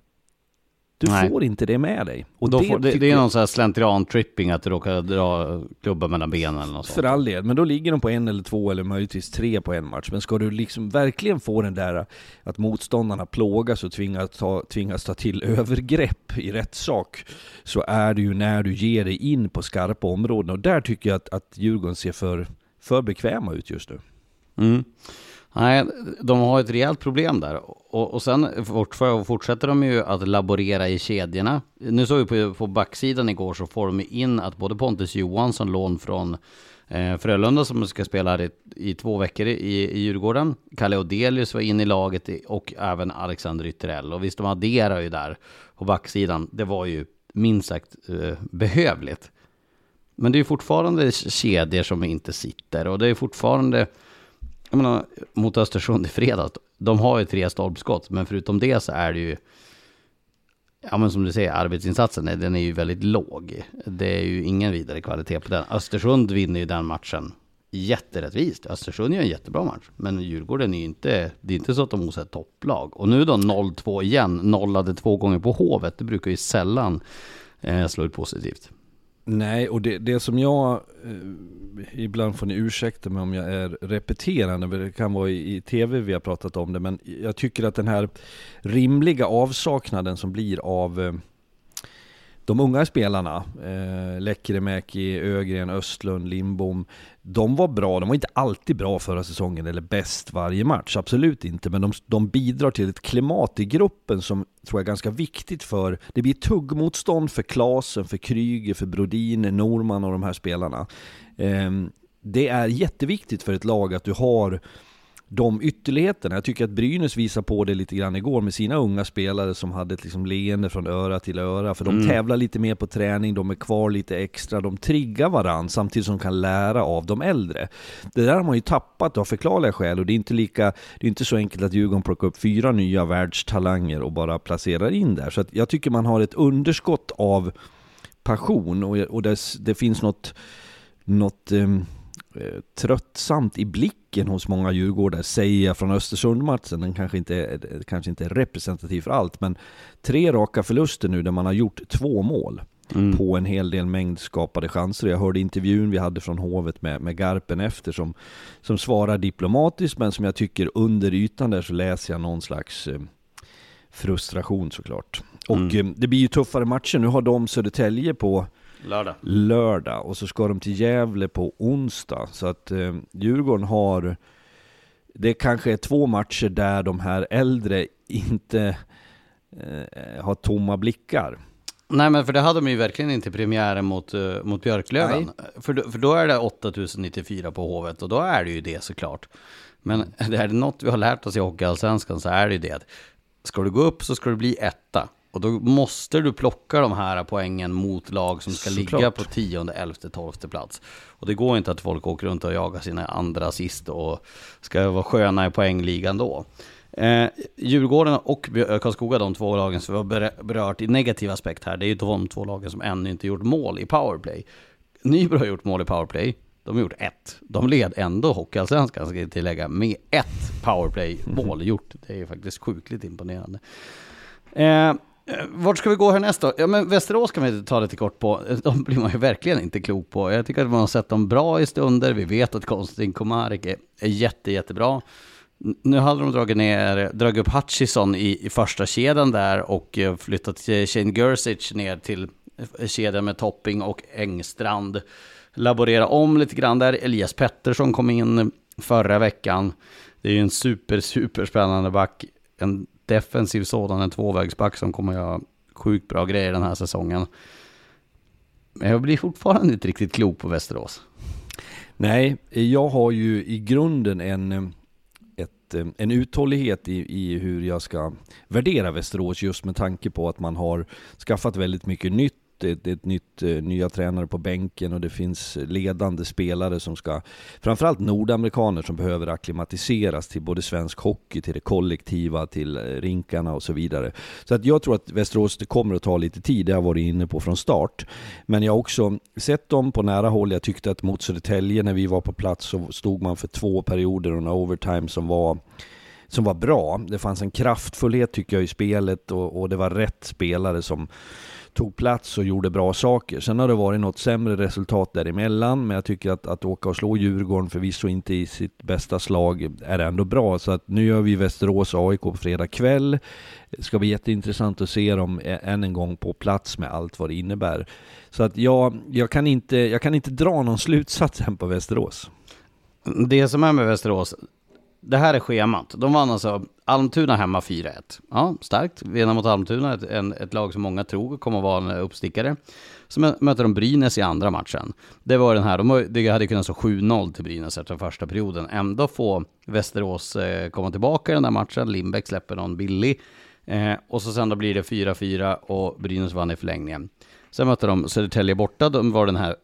Du Nej. får inte det med dig. Och det, får, det, det, är någon sån här slentrian-tripping, att du råkar dra klubban mellan benen eller något För all del, men då ligger de på en eller två eller möjligtvis tre på en match. Men ska du liksom verkligen få den där att motståndarna plågas och tvingas ta, tvingas ta till övergrepp i rätt sak, så är det ju när du ger dig in på skarpa områden. Och där tycker jag att, att Djurgården ser för, för bekväma ut just nu. Mm. Nej, de har ett rejält problem där. Och, och sen fortsätter de ju att laborera i kedjorna. Nu såg vi på, på backsidan igår så får de in att både Pontus Johansson, lån från eh, Frölunda som ska spela här i, i två veckor i, i Djurgården. Kalle Odelius var in i laget och även Alexander Ytterell. Och visst, de adderar ju där på backsidan. Det var ju minst sagt eh, behövligt. Men det är fortfarande kedjor som inte sitter och det är fortfarande jag menar, mot Östersund i fredags, de har ju tre stolpskott, men förutom det så är det ju, ja men som du säger, arbetsinsatsen, den är ju väldigt låg. Det är ju ingen vidare kvalitet på den. Östersund vinner ju den matchen jätterättvist. Östersund gör en jättebra match, men Djurgården är ju inte, det är inte så att de mosar ett topplag. Och nu då 0-2 igen, nollade två gånger på Hovet, det brukar ju sällan eh, slå ut positivt. Nej, och det, det som jag, eh, ibland får ni ursäkta mig om jag är repeterande, det kan vara i, i tv vi har pratat om det, men jag tycker att den här rimliga avsaknaden som blir av eh, de unga spelarna, eh, Lekkerimäki, Ögren, Östlund, Lindbom, de var bra. De var inte alltid bra förra säsongen eller bäst varje match, absolut inte. Men de, de bidrar till ett klimat i gruppen som tror jag är ganska viktigt för, det blir tuggmotstånd för Klasen, för Kryger, för Brodin, Norman och de här spelarna. Eh, det är jätteviktigt för ett lag att du har de ytterligheterna. Jag tycker att Brynäs visar på det lite grann igår med sina unga spelare som hade ett liksom leende från öra till öra. För de Mm. tävlar lite mer på träning, de är kvar lite extra, de triggar varann samtidigt som de kan lära av de äldre. Det där har man ju tappat av förklarliga skäl och det är inte lika, det är inte så enkelt att Djurgården plockar upp fyra nya världstalanger och bara placerar in där. Så jag tycker man har ett underskott av passion och, och det, det finns något, något eh, tröttsamt i blicken hos många djurgårdar, säger jag från Östersund-matchen. Den kanske inte, är, kanske inte är representativ för allt, men tre raka förluster nu där man har gjort två mål Mm. på en hel del mängd skapade chanser. Jag hörde intervjun vi hade från Hovet med, med Garpen efter som, som svarar diplomatiskt, men som jag tycker under ytan där så läser jag någon slags eh, frustration såklart. Och Mm. eh, det blir ju tuffare matcher. Nu har de Södertälje på Lördag. lördag och så ska de till Gävle på onsdag. Så att eh, Djurgården har, det kanske är två matcher där de här äldre inte eh, har tomma blickar. Nej men för det hade de ju verkligen inte premiären mot, uh, mot Björklöven. För, för då är det 8094 på Hovet och då är det ju det såklart. Men det är det något vi har lärt oss i Hockeyallsvenskan så är det ju det ska du gå upp så ska du bli etta. Och då måste du plocka de här poängen mot lag som ska ligga Såklart. på tionde, elfte, tolfte plats. Och det går inte att folk åker runt och jagar sina andra assist och ska vara sköna i poängligan då. Eh, Djurgården och Björ- Karlskoga, de två lagen som vi har ber- berört i negativ aspekt här, det är ju de två lagen som ännu inte gjort mål i powerplay. Nybro har gjort mål i powerplay, de har gjort ett. De led ändå Hockeyallsvenskan, ska jag tillägga, med ett powerplay-mål gjort. Det är ju faktiskt sjukligt imponerande. Eh, eh, Eh, vart ska vi gå härnäst då? Ja men Västerås kan vi ta lite kort på. Eh, de blir man ju verkligen inte klok på. Jag tycker att man har sett dem bra i stunder. Vi vet att Konstantin Komarik är, är jätte, jättebra. Nu hade de dragit ner, dragit upp Hutchison i, i första kedjan där och eh, flyttat Shane Gersic ner till kedjan med Topping och Engstrand. Laborera om lite grann där. Elias Pettersson kom in förra veckan. Det är ju en super, super spännande back. En defensiv sådan, en tvåvägsback som kommer göra sjukt bra grejer den här säsongen. Men jag blir fortfarande inte riktigt klok på Västerås. Nej, jag har ju i grunden en, ett, en uthållighet i, i hur jag ska värdera Västerås just med tanke på att man har skaffat väldigt mycket nytt. Det är ett nytt, eh, nya tränare på bänken och det finns ledande spelare som ska, framförallt nordamerikaner som behöver akklimatiseras till både svensk hockey, till det kollektiva, till eh, rinkarna och så vidare. Så att jag tror att Västerås, det kommer att ta lite tid, det har jag varit inne på från start. Men jag har också sett dem på nära håll. Jag tyckte att mot Södertälje när vi var på plats så stod man för två perioder och en overtime som var som var bra. Det fanns en kraftfullhet tycker jag i spelet och, och det var rätt spelare som tog plats och gjorde bra saker. Sen har det varit något sämre resultat däremellan, men jag tycker att, att åka och slå Djurgården, förvisso inte i sitt bästa slag, är ändå bra. Så att nu gör vi Västerås AIK på fredag kväll. Det ska bli jätteintressant att se dem än en gång på plats med allt vad det innebär. Så att jag, jag, kan, inte, jag kan inte dra någon slutsats än på Västerås. Det som är med Västerås, det här är schemat. De vann alltså Almtuna hemma 4-1. Ja, starkt. Vinna mot Almtuna, ett, en, ett lag som många tror kommer att vara en uppstickare. Så möter de Brynäs i andra matchen. Det var den här, de, hade kunnat stå 7-0 till Brynäs efter den första perioden. Ändå får Västerås eh, komma tillbaka i den där matchen. Lindbäck släpper någon billig. Eh, och så sen då blir det 4-4 och Brynäs vann i förlängningen. Sen mötte de Södertälje borta. De var den här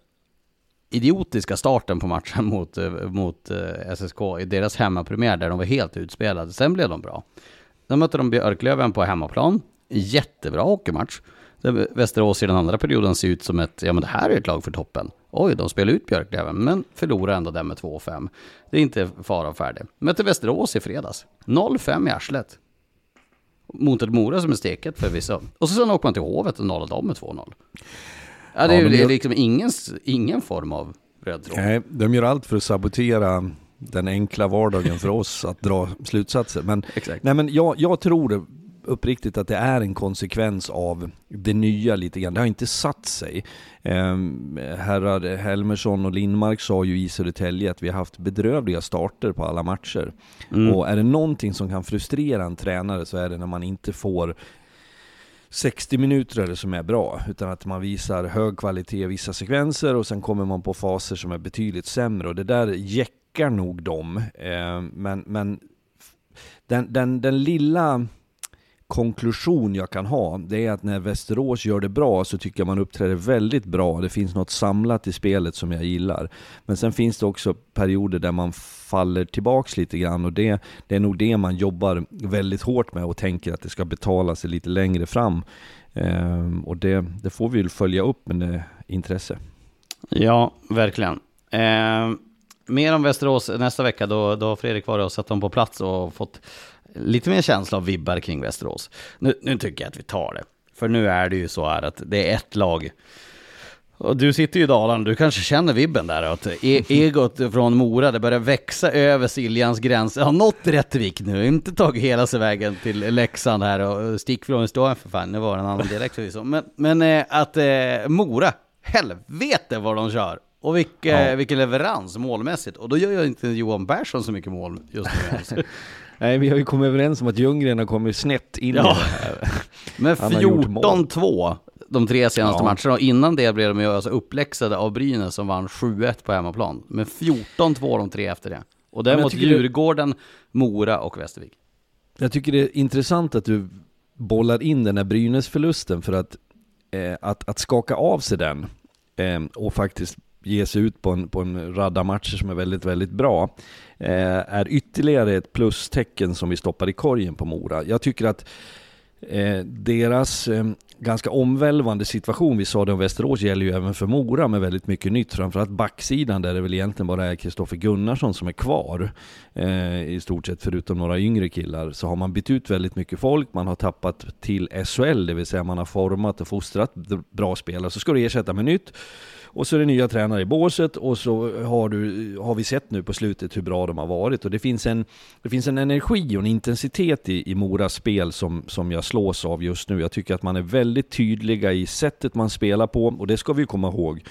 idiotiska starten på matchen mot, eh, mot eh, SSK i deras hemmapremiär där de var helt utspelade. Sen blev de bra. Sen mötte de Björklöven på hemmaplan. Jättebra hockeymatch. Där Västerås i den andra perioden ser ut som ett, ja men det här är ett lag för toppen. Oj, de spelar ut Björklöven, men förlorar ändå den med 2-5. Det är inte fara och färdig. Mötte Västerås i fredags. 0-5 i arslet. Mot ett Mora som är steket förvisso. Och så sen åker man till Hovet och nollar dem med 2-0. Ja, det Ja, är men ju jag- liksom ingen, ingen form av röd tråd. Nej, de gör allt för att sabotera den enkla vardagen för oss att dra slutsatser. Men, Exakt. nej, men jag, jag tror uppriktigt att det är en konsekvens av det nya lite grann. Det har inte satt sig. Um, herrar Helmersson och Lindmark sa ju i Södertälje att vi har haft bedrövliga starter på alla matcher. Mm. Och är det någonting som kan frustrera en tränare så är det när man inte får 60 minuter som är bra, utan att man visar hög kvalitet i vissa sekvenser och sen kommer man på faser som är betydligt sämre och det där jäckar nog dem. Eh, men men den, den, den lilla konklusion jag kan ha, det är att när Västerås gör det bra så tycker jag man uppträder väldigt bra. Det finns något samlat i spelet som jag gillar. Men sen finns det också perioder där man faller tillbaks lite grann och det, det är nog det man jobbar väldigt hårt med och tänker att det ska betala sig lite längre fram. Ehm, och det, det får vi väl följa upp med eh, intresse. Ja, verkligen. Ehm, mer om Västerås nästa vecka, då, då har Fredrik varit och satt dem på plats och fått lite mer känsla av vibbar kring Västerås. Nu, nu tycker jag att vi tar det. För nu är det ju så här att det är ett lag. Och du sitter ju i Dalarna, du kanske känner vibben där att e egot från Mora, det börjar växa över Siljans gräns. Det har nått Rättvik nu, inte tagit hela sig vägen till Leksand här och stick från för fan, nu var det en annan dialekt förvisso. Men, men eh, att eh, Mora, helvete vad de kör! Och vilka, ja. vilken leverans målmässigt. Och då gör ju inte Johan Persson så mycket mål just nu. Nej, vi har ju kommit överens om att Ljunggren har kommit snett in ja. Men 14-2 de tre senaste ja. matcherna och innan det blev de ju alltså uppläxade av Brynäs som vann 7-1 på hemmaplan. Men 14-2 de tre efter det. Och det mot Djurgården, det... Mora och Västervik. Jag tycker det är intressant att du bollar in den här Brynäs-förlusten för att, eh, att, att skaka av sig den eh, och faktiskt ge sig ut på en, på en radda matcher som är väldigt, väldigt bra, Eh, är ytterligare ett plustecken som vi stoppar i korgen på Mora. Jag tycker att Eh, deras eh, ganska omvälvande situation, vi sa det om Västerås, gäller ju även för Mora med väldigt mycket nytt. Framförallt backsidan där det väl egentligen bara är Kristoffer Gunnarsson som är kvar. Eh, I stort sett förutom några yngre killar. Så har man bytt ut väldigt mycket folk, man har tappat till SHL, det vill säga man har format och fostrat bra spelare. Så ska du ersätta med nytt. Och så är det nya tränare i båset och så har, du, har vi sett nu på slutet hur bra de har varit. Och det finns en, det finns en energi och en intensitet i, i Moras spel som, som jag slås av just nu. Jag tycker att man är väldigt tydliga i sättet man spelar på och det ska vi komma ihåg.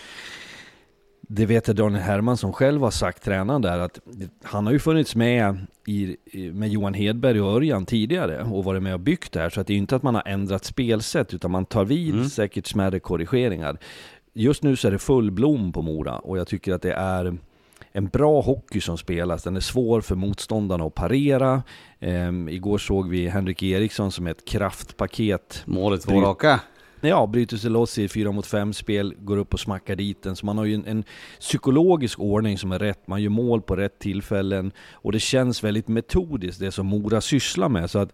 Det vet jag Daniel Hermansson själv har sagt, tränaren där, att han har ju funnits med i, med Johan Hedberg och Örjan tidigare och varit med och byggt det här. Så att det är inte att man har ändrat spelsätt, utan man tar vid mm. säkert smärre korrigeringar just nu så är det full blom på Mora och jag tycker att det är en bra hockey som spelas. Den är svår för motståndarna att parera. Um, igår såg vi Henrik Eriksson som är ett kraftpaket. Målet två raka. Ja, bryter sig loss i fyra mot fem spel, går upp och smackar dit den. Så man har ju en, en, psykologisk ordning som är rätt. Man gör mål på rätt tillfällen och det känns väldigt metodiskt det som Mora sysslar med. Så att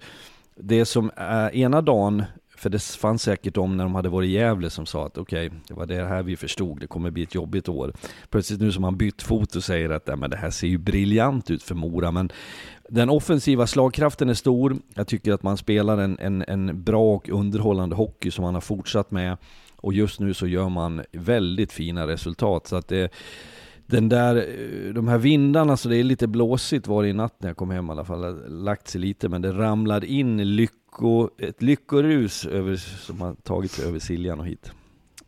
det som är ena dagen för det fanns säkert de när de hade varit i Gävle som sa att okej, okay, det var det här vi förstod, det kommer bli ett jobbigt år. Plötsligt nu som man bytt fot och säger att men det här ser ju briljant ut för Mora, men den offensiva slagkraften är stor. Jag tycker att man spelar en, en, en bra och underhållande hockey som man har fortsatt med. Och just nu så gör man väldigt fina resultat. Så att det, den där, eh, de här vindarna, så det är lite blåsigt var det i natt när jag kom hem i alla fall, lagt sig lite, men det ramlar in lycko, ett lyckorus över, som har tagit sig över Siljan och hit.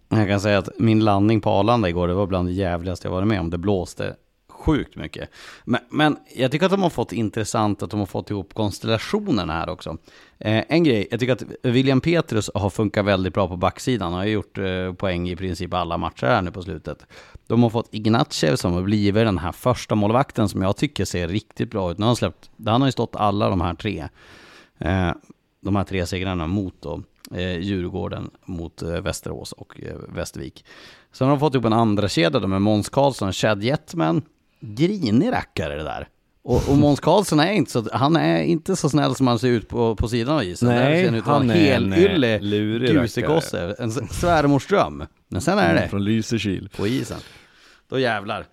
Jag kan säga att min landning på Arlanda igår, det var bland det jävligaste jag varit med om. Det blåste sjukt mycket. Men, men, jag tycker att de har fått intressant att de har fått ihop konstellationerna här också. Eh, en grej, jag tycker att William Petrus har funkat väldigt bra på backsidan. Han har gjort eh, poäng i princip alla matcher här nu på slutet. De har fått Ignatjev som har blivit den här första målvakten som jag tycker ser riktigt bra ut. Nu har han släppt, han har ju stått alla de här tre. Eh, de här tre segrarna mot då, eh, Djurgården, mot eh, Västerås och eh, Västervik. Sen har de fått ihop en andra kedja med Måns Karlsson, Chad Jetman. Grinig rackare det där. Och, och Måns Karlsson är inte så, han är inte så snäll som han ser ut på, på sidan av isen. Nej, han, han är en helylle gusekosse. En svärmorsdröm. Men sen är det. Från Lysekil. På isen. Då jävlar.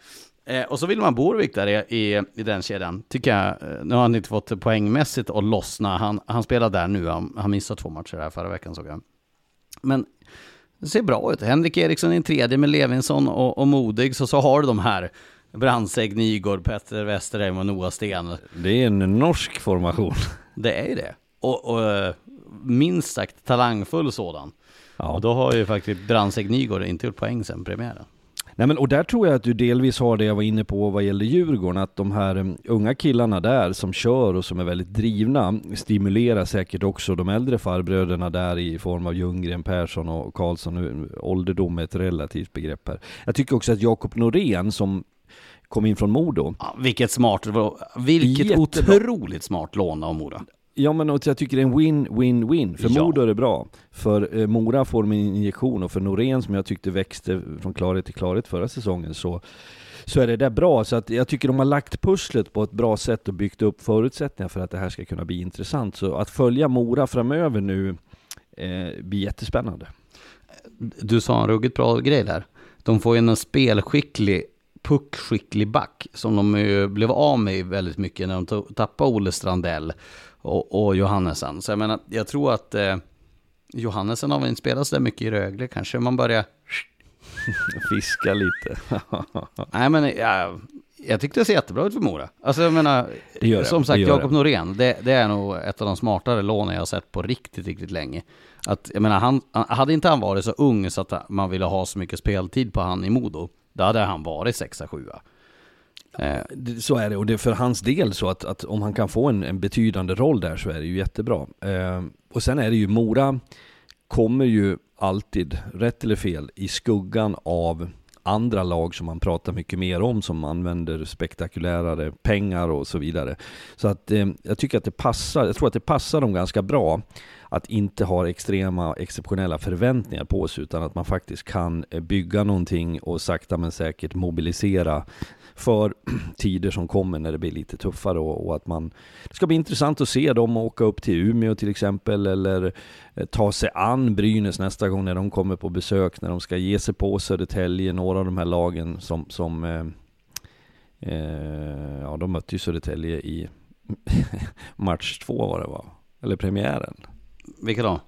Eh, och så vill man Borvik där i, i, i, den kedjan, tycker jag. Eh, nu har han inte fått poängmässigt att lossna. Han, han spelar där nu, han, han missade två matcher här förra veckan såg jag. Men det ser bra ut. Henrik Eriksson i en tredje med Levinsson och, och Modig. Så, så har du de här Brandsägg, Nygård, Petter Westerheim och Noah Sten. Det är en norsk formation. Det är ju det. Och, och minst sagt talangfull sådan. Ja. Och då har ju faktiskt Brandsägg Nygård inte gjort poäng sen premiären. Nej men och där tror jag att du delvis har det jag var inne på vad gäller Djurgården, att de här um, unga killarna där som kör och som är väldigt drivna stimulerar säkert också de äldre farbröderna där i form av Ljunggren, Persson och Karlsson. Ålderdom är ett relativt begrepp här. Jag tycker också att Jakob Norén som kom in från Modo. Ja, vilket smart, vilket Jättebra. otroligt smart lån av Mora. Ja men och jag tycker det är en win-win-win. För Ja. Modo är det bra. För eh, Mora får en injektion och för Norén som jag tyckte växte från klarhet till klarhet förra säsongen så, så är det där bra. Så att jag tycker de har lagt pusslet på ett bra sätt och byggt upp förutsättningar för att det här ska kunna bli intressant. Så att följa Mora framöver nu eh, blir jättespännande. Du sa en ruggigt bra grej där. De får ju en spelskicklig, puckskicklig back som de ju blev av med väldigt mycket när de tappade Olle Strandell och, och Johannesen. Så jag menar, jag tror att eh, Johannesen har väl inte spelat så där mycket i Rögle. Kanske man börjar... Fiska lite. Nej men jag, jag tyckte det ser jättebra ut för Mora. Alltså jag menar, Det som det sagt Jakob det. Norén, det, det är nog ett av de smartare lånen jag har sett på riktigt, riktigt länge. Att, jag menar, han- hade inte han varit så ung så att man ville ha så mycket speltid på han i Modo, då hade han varit sexa, sjua. Eh, Så är det, och det är för hans del så att, att om han kan få en, en betydande roll där så är det ju jättebra. Eh, och sen är det ju, Mora kommer ju alltid, rätt eller fel, i skuggan av andra lag som man pratar mycket mer om, som använder spektakulärare pengar och så vidare. Så att eh, jag tycker att det passar, jag tror att det passar dem ganska bra att inte ha extrema, exceptionella förväntningar på sig, utan att man faktiskt kan eh, bygga någonting och sakta men säkert mobilisera för tider som kommer när det blir lite tuffare och, och att man... Det ska bli intressant att se dem åka upp till Umeå till exempel eller eh, ta sig an Brynäs nästa gång när de kommer på besök, när de ska ge sig på Södertälje, några av de här lagen som... som eh, eh, ja, de mötte ju Södertälje i match två var det va? Eller premiären vilka då?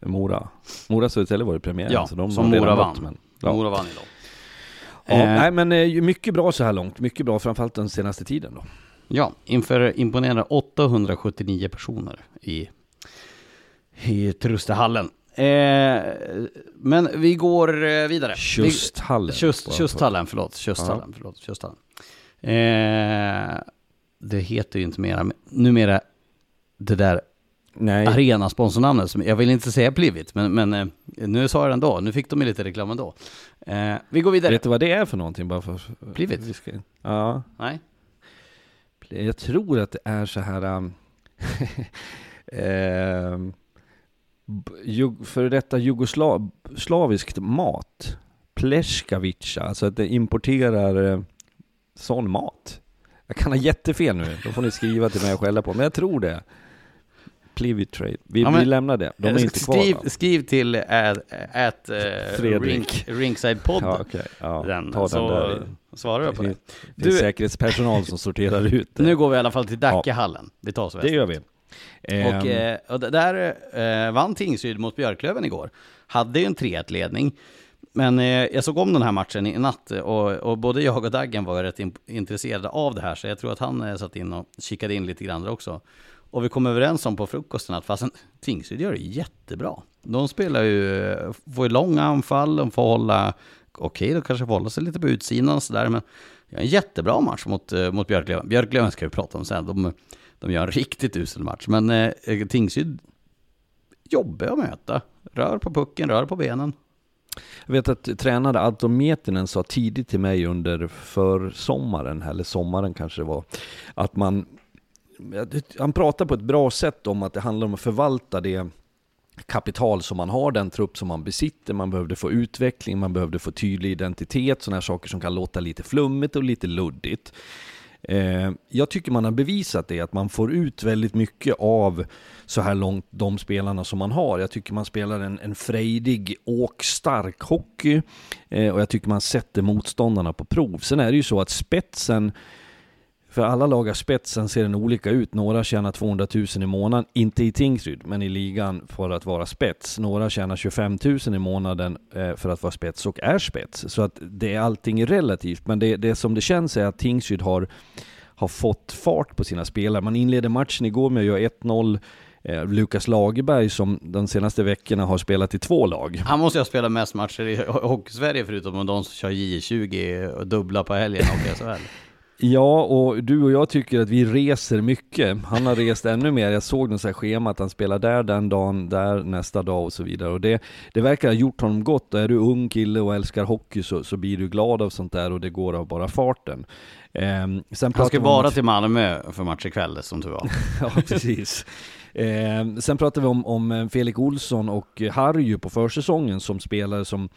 Mora. Mora-Södertälje var det premiären. Ja, så de som Mora vann. Men, ja. Mora vann idag. Ja, Eh, nej men eh, ju mycket bra så här långt. Mycket bra framförallt den senaste tiden då. Ja, inför imponerande 879 personer i, i Trustehallen. Eh, men vi går eh, vidare. Tjusthallen. Tjust, Tjusthallen, förlåt. Tjusthallen, förlåt. Tjusthallen. Eh, det heter ju inte mera, numera det där Nej. arenasponsornamnet. Jag vill inte säga Plivit, men, men eh, nu sa jag det ändå. Nu fick de lite reklam ändå. Eh, vi går vidare. Vet du vad det är för någonting? Bara för, Blivit? vi ska- Ja. Nej? Jag tror att det är så här... Um, b- jug, för detta jugoslaviskt mat. Pleskavica, alltså att det importerar eh, sån mat. Jag kan ha jättefel nu, då får ni skriva till mig och skälla på men jag tror det. Plivit Trade. Vi, Ja, men- vi lämnar det. De är inte kvar skriv, va? skriv till at, at uh, Fredrik. rink, Ringside-podden. Ja, okej. Ja, den, ta den så där. svarar jag på det. Det Du- säkerhetspersonal som sorterar ut det. Nu går vi i alla fall till Dackehallen. Vi tar oss det väster. gör vi. Och, Ehm, eh, och där eh, vann Tingsryd mot Björklöven igår. Hade ju en 3-1-ledning. Men eh, jag såg om den här matchen i natt och, och både jag och Daggen var rätt in, intresserade av det här. Så jag tror att han eh, satt in och kikade in lite grann också. Och vi kom överens om på frukosten att fastän Tingsryd gör det jättebra. De spelar ju, får ju långa anfall, de får hålla, okej de kanske får hålla sig lite på utsidan och sådär. Men det är en jättebra match mot, eh, mot Björklöven. Björklöven ska vi prata om sen. De, de gör en riktigt usel match. Men eh, eh, Tingsryd jobbiga att möta. Rör på pucken, rör på benen. Jag vet att tränare Anton Mietinen sa tidigt till mig under försommaren, eller sommaren kanske det var, att man, han pratar på ett bra sätt om att det handlar om att förvalta det kapital som man har, den trupp som man besitter, man behövde få utveckling, man behövde få tydlig identitet, sådana här saker som kan låta lite flummigt och lite luddigt. Eh, jag tycker man har bevisat det, att man får ut väldigt mycket av så här långt de spelarna som man har. Jag tycker man spelar en, en frejdig och stark hockey eh, och jag tycker man sätter motståndarna på prov. Sen är det ju så att spetsen för alla lag spetsen ser den olika ut. Några tjänar 200 000 i månaden, inte i Tingsryd, men i ligan för att vara spets. Några tjänar 25 000 i månaden eh, för att vara spets och är spets. Så att det är allting relativt. Men det, det som det känns är att Tingsryd har, har fått fart på sina spelare. Man inledde matchen igår med att göra 1-0. Eh, Lukas Lagerberg som de senaste veckorna har spelat i två lag. Han måste ju ha spelat mest matcher i Hockeysverige förutom de som kör J20 och dubbla på helgen och SHL. Ja, och du och jag tycker att vi reser mycket. Han har rest ännu mer. Jag såg något så här schema att han spelar där den dagen, där nästa dag och så vidare. Och det, det verkar ha gjort honom gott. Och är du ung kille och älskar hockey så, så blir du glad av sånt där och det går av bara farten. Sen han ska bara till Malmö för match ikväll som du var. ja, precis. Eh, sen pratar vi om, om Felix Olsson och Harry på försäsongen som spelare som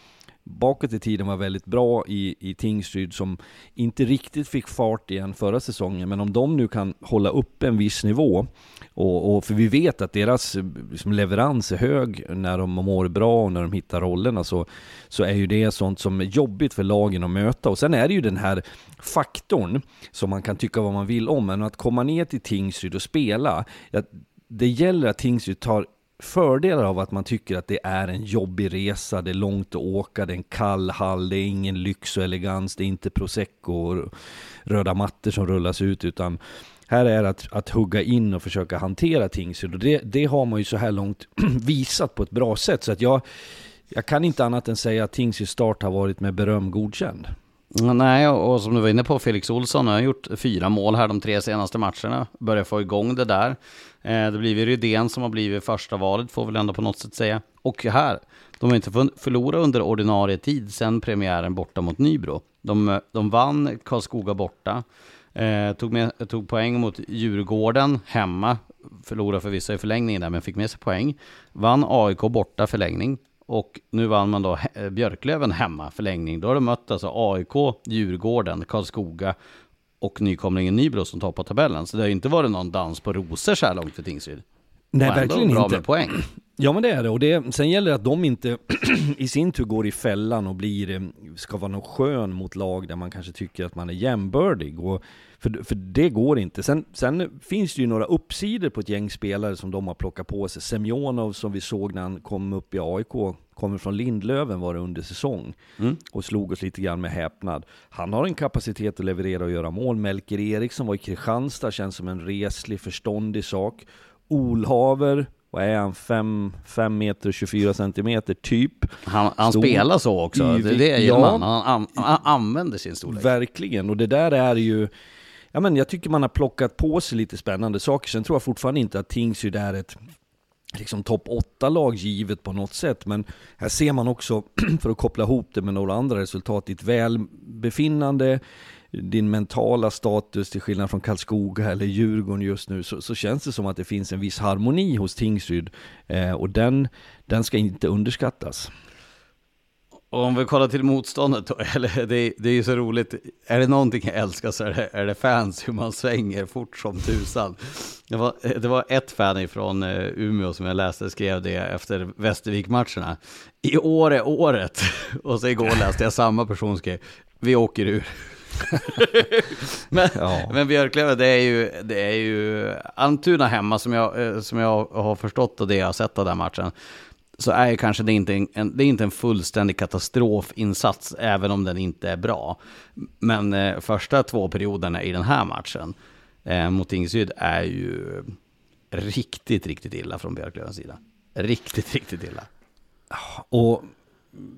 bakåt i tiden var väldigt bra i, i Tingsryd som inte riktigt fick fart igen förra säsongen. Men om de nu kan hålla upp en viss nivå, och, och för vi vet att deras eh, liksom, leverans är hög när de mår bra och när de hittar rollerna, så, så är ju det sånt som är jobbigt för lagen att möta. Och sen är det ju den här faktorn som man kan tycka vad man vill om, men att komma ner till Tingsryd och spela, det gäller att Tingsryd tar fördelar av att man tycker att det är en jobbig resa, det är långt att åka, det är en kall hall, det är ingen lyx och elegans, det är inte prosecco och röda mattor som rullas ut, utan här är det att, att hugga in och försöka hantera Tingsryd. Och det, det har man ju så här långt visat på ett bra sätt. Så att jag, jag kan inte annat än säga att Tingsryds start har varit med beröm godkänd. Nej, och som du var inne på, Felix Olsson har gjort fyra mål här de tre senaste matcherna. Börjar få igång det där. Eh, det blir ju Rydén som har blivit första valet, får väl ändå på något sätt säga. Och här, de har inte förlorat under ordinarie tid sedan premiären borta mot Nybro. De, de vann Karlskoga borta, eh, tog, med, tog poäng mot Djurgården hemma, förlorade förvisso i förlängningen där, men fick med sig poäng. Vann AIK borta förlängning, och nu vann man då eh, Björklöven hemma förlängning. Då har de mött alltså AIK, Djurgården, Karlskoga och nykomlingen Nybro som toppar tabellen. Så det har inte varit någon dans på rosor så här långt för Tingsryd. Nej, verkligen bra inte. Med poäng. Ja men det är det, och det, sen gäller det att de inte i sin tur går i fällan och blir, eh, ska vara någon skön mot lag där man kanske tycker att man är jämbördig. Och, för, för det går inte. Sen, sen finns det ju några uppsidor på ett gäng spelare som de har plockat på sig. Semjonov som vi såg när han kom upp i AIK, kommer från Lindlöven var det under säsong. Mm. Och slog oss lite grann med häpnad. Han har en kapacitet att leverera och göra mål. Melker Eriksson var i Kristianstad, känns som en reslig, förståndig sak. Olhaver, vad är han, 5 meter 24 centimeter typ. Han, han spelar så också, det är det jag ja, han, han, han använder sin storlek. Verkligen, och det där är ju Ja men jag tycker man har plockat på sig lite spännande saker. Sen tror jag fortfarande inte att Tingsryd är ett liksom topp 8-lag givet på något sätt. Men här ser man också, för att koppla ihop det med några andra resultat, ditt välbefinnande, din mentala status till skillnad från Karlskoga eller Djurgården just nu så, så, känns det som att det finns en viss harmoni hos Tingsryd eh, och den, den ska inte underskattas. Och om vi kollar till motståndet då, eller det, det är ju så roligt, är det någonting jag älskar så är det, är det fans, hur man svänger fort som tusan. Det var, det var ett fan från eh, Umeå som jag läste, skrev det efter Västervik-matcherna. I år är året, och så igår läste jag samma person skrev, vi åker ur. men, ja. men Björklöven, det är ju, det är ju Almtuna hemma som jag, eh, som jag har förstått och det jag har sett av den matchen så är kanske det inte en, det är inte en fullständig katastrofinsats, även om den inte är bra. Men eh, första två perioderna i den här matchen eh, mot Tingsryd är ju riktigt, riktigt illa från Björklövens sida. Riktigt, riktigt illa. Och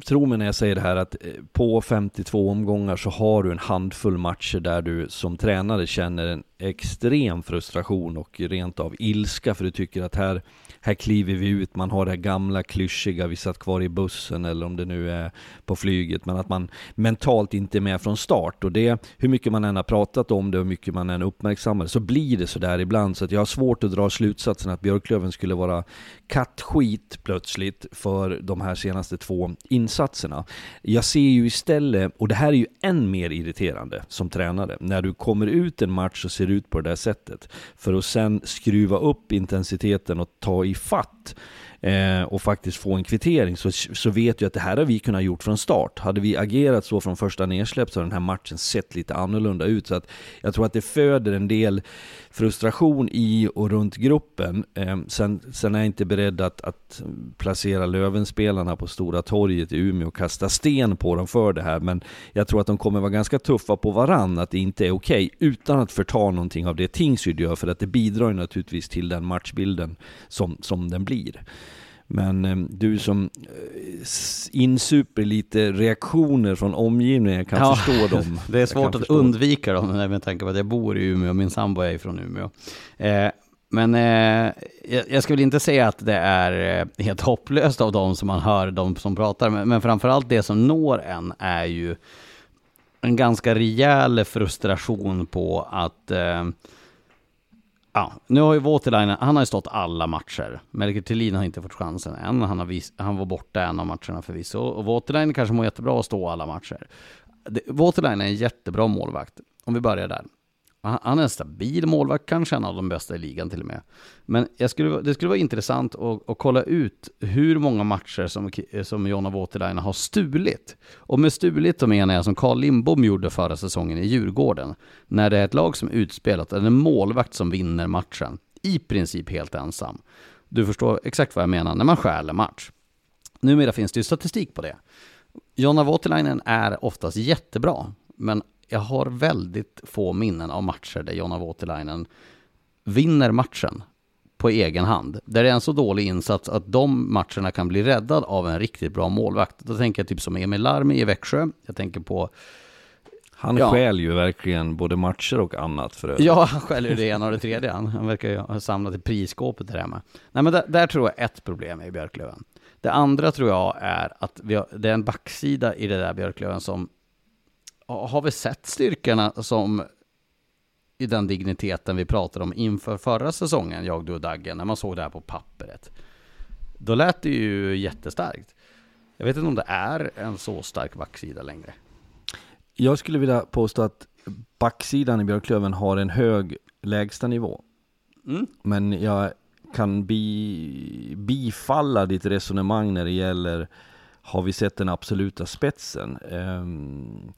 tro mig när jag säger det här att eh, på 52 omgångar så har du en handfull matcher där du som tränare känner en extrem frustration och rent av ilska för du tycker att här här kliver vi ut, man har det här gamla klyschiga, vi satt kvar i bussen eller om det nu är på flyget, men att man mentalt inte är med från start. Och det, hur mycket man än har pratat om det och hur mycket man än uppmärksammar så blir det sådär ibland. Så att jag har svårt att dra slutsatsen att Björklöven skulle vara kattskit plötsligt för de här senaste två insatserna. Jag ser ju istället, och det här är ju än mer irriterande som tränare, när du kommer ut en match och ser ut på det där sättet, för att sen skruva upp intensiteten och ta i fatt eh, och faktiskt få en kvittering så, så vet jag att det här har vi kunnat gjort från start. Hade vi agerat så från första nedsläpp så hade den här matchen sett lite annorlunda ut. Så att jag tror att det föder en del frustration i och runt gruppen. Eh, sen, sen är jag inte beredd att, att placera Lövenspelarna på Stora torget i Umeå och kasta sten på dem för det här. Men jag tror att de kommer vara ganska tuffa på varann, att det inte är okej, okay, utan att förta någonting av det Tingsryd gör, för att det bidrar ju naturligtvis till den matchbilden som, som den blir. Men eh, du som eh, insuper lite reaktioner från omgivningen, kan Ja, förstå dem. Det är svårt att undvika dem med tanke på att jag bor i Umeå och min sambo är från Umeå. Eh, men eh, jag, jag skulle inte säga att det är eh, helt hopplöst av dem som man hör, de som pratar, men, men framförallt det som når en är ju en ganska rejäl frustration på att eh, Ja, nu har ju Voutilainen, han har ju stått alla matcher. Melker Thelin har inte fått chansen än. Han, har vis, han var borta en av matcherna förvisso. Och Voutilainen kanske mår jättebra att stå alla matcher. Voutilainen är en jättebra målvakt. Om vi börjar där. Han han är en stabil målvakt, kanske en av de bästa i ligan till och med. Men jag skulle, det skulle vara intressant att, att kolla ut hur många matcher som, som Jonna Voutilainen har stulit. Och med stulit då menar jag som Carl Lindbom gjorde förra säsongen i Djurgården. När det är ett lag som är utspelat, eller en målvakt som vinner matchen. I princip helt ensam. Du förstår exakt vad jag menar när man stjäl en match. Numera finns det ju statistik på det. Jonna Voutilainen är oftast jättebra, men jag har väldigt få minnen av matcher där Jonna Voutilainen vinner matchen på egen hand. Där det är en så dålig insats att de matcherna kan bli räddad av en riktigt bra målvakt. Då tänker jag typ som Emil Larmi i Växjö. Jag tänker på, Han Ja. stjäl ju verkligen både matcher och annat för övrigt. ja han skäller ju det ena och det tredje. Han, verkar ju ha samlat i prisskåpet där hemma. Nej men där, där tror jag ett problem är i Björklöven. Det andra tror jag är att har, det är en backsida i det där Björklöven som har vi sett styrkorna som i den digniteten vi pratade om inför förra säsongen, jag, du och Daggen, när man såg det här på pappret. Då lät det ju jättestarkt. Jag vet inte om det är en så stark backsida längre. Jag skulle vilja påstå att backsidan i Björklöven har en hög lägstanivå. Mm. Men jag kan bi, bifalla ditt resonemang när det gäller har vi sett den absoluta spetsen? Ehm,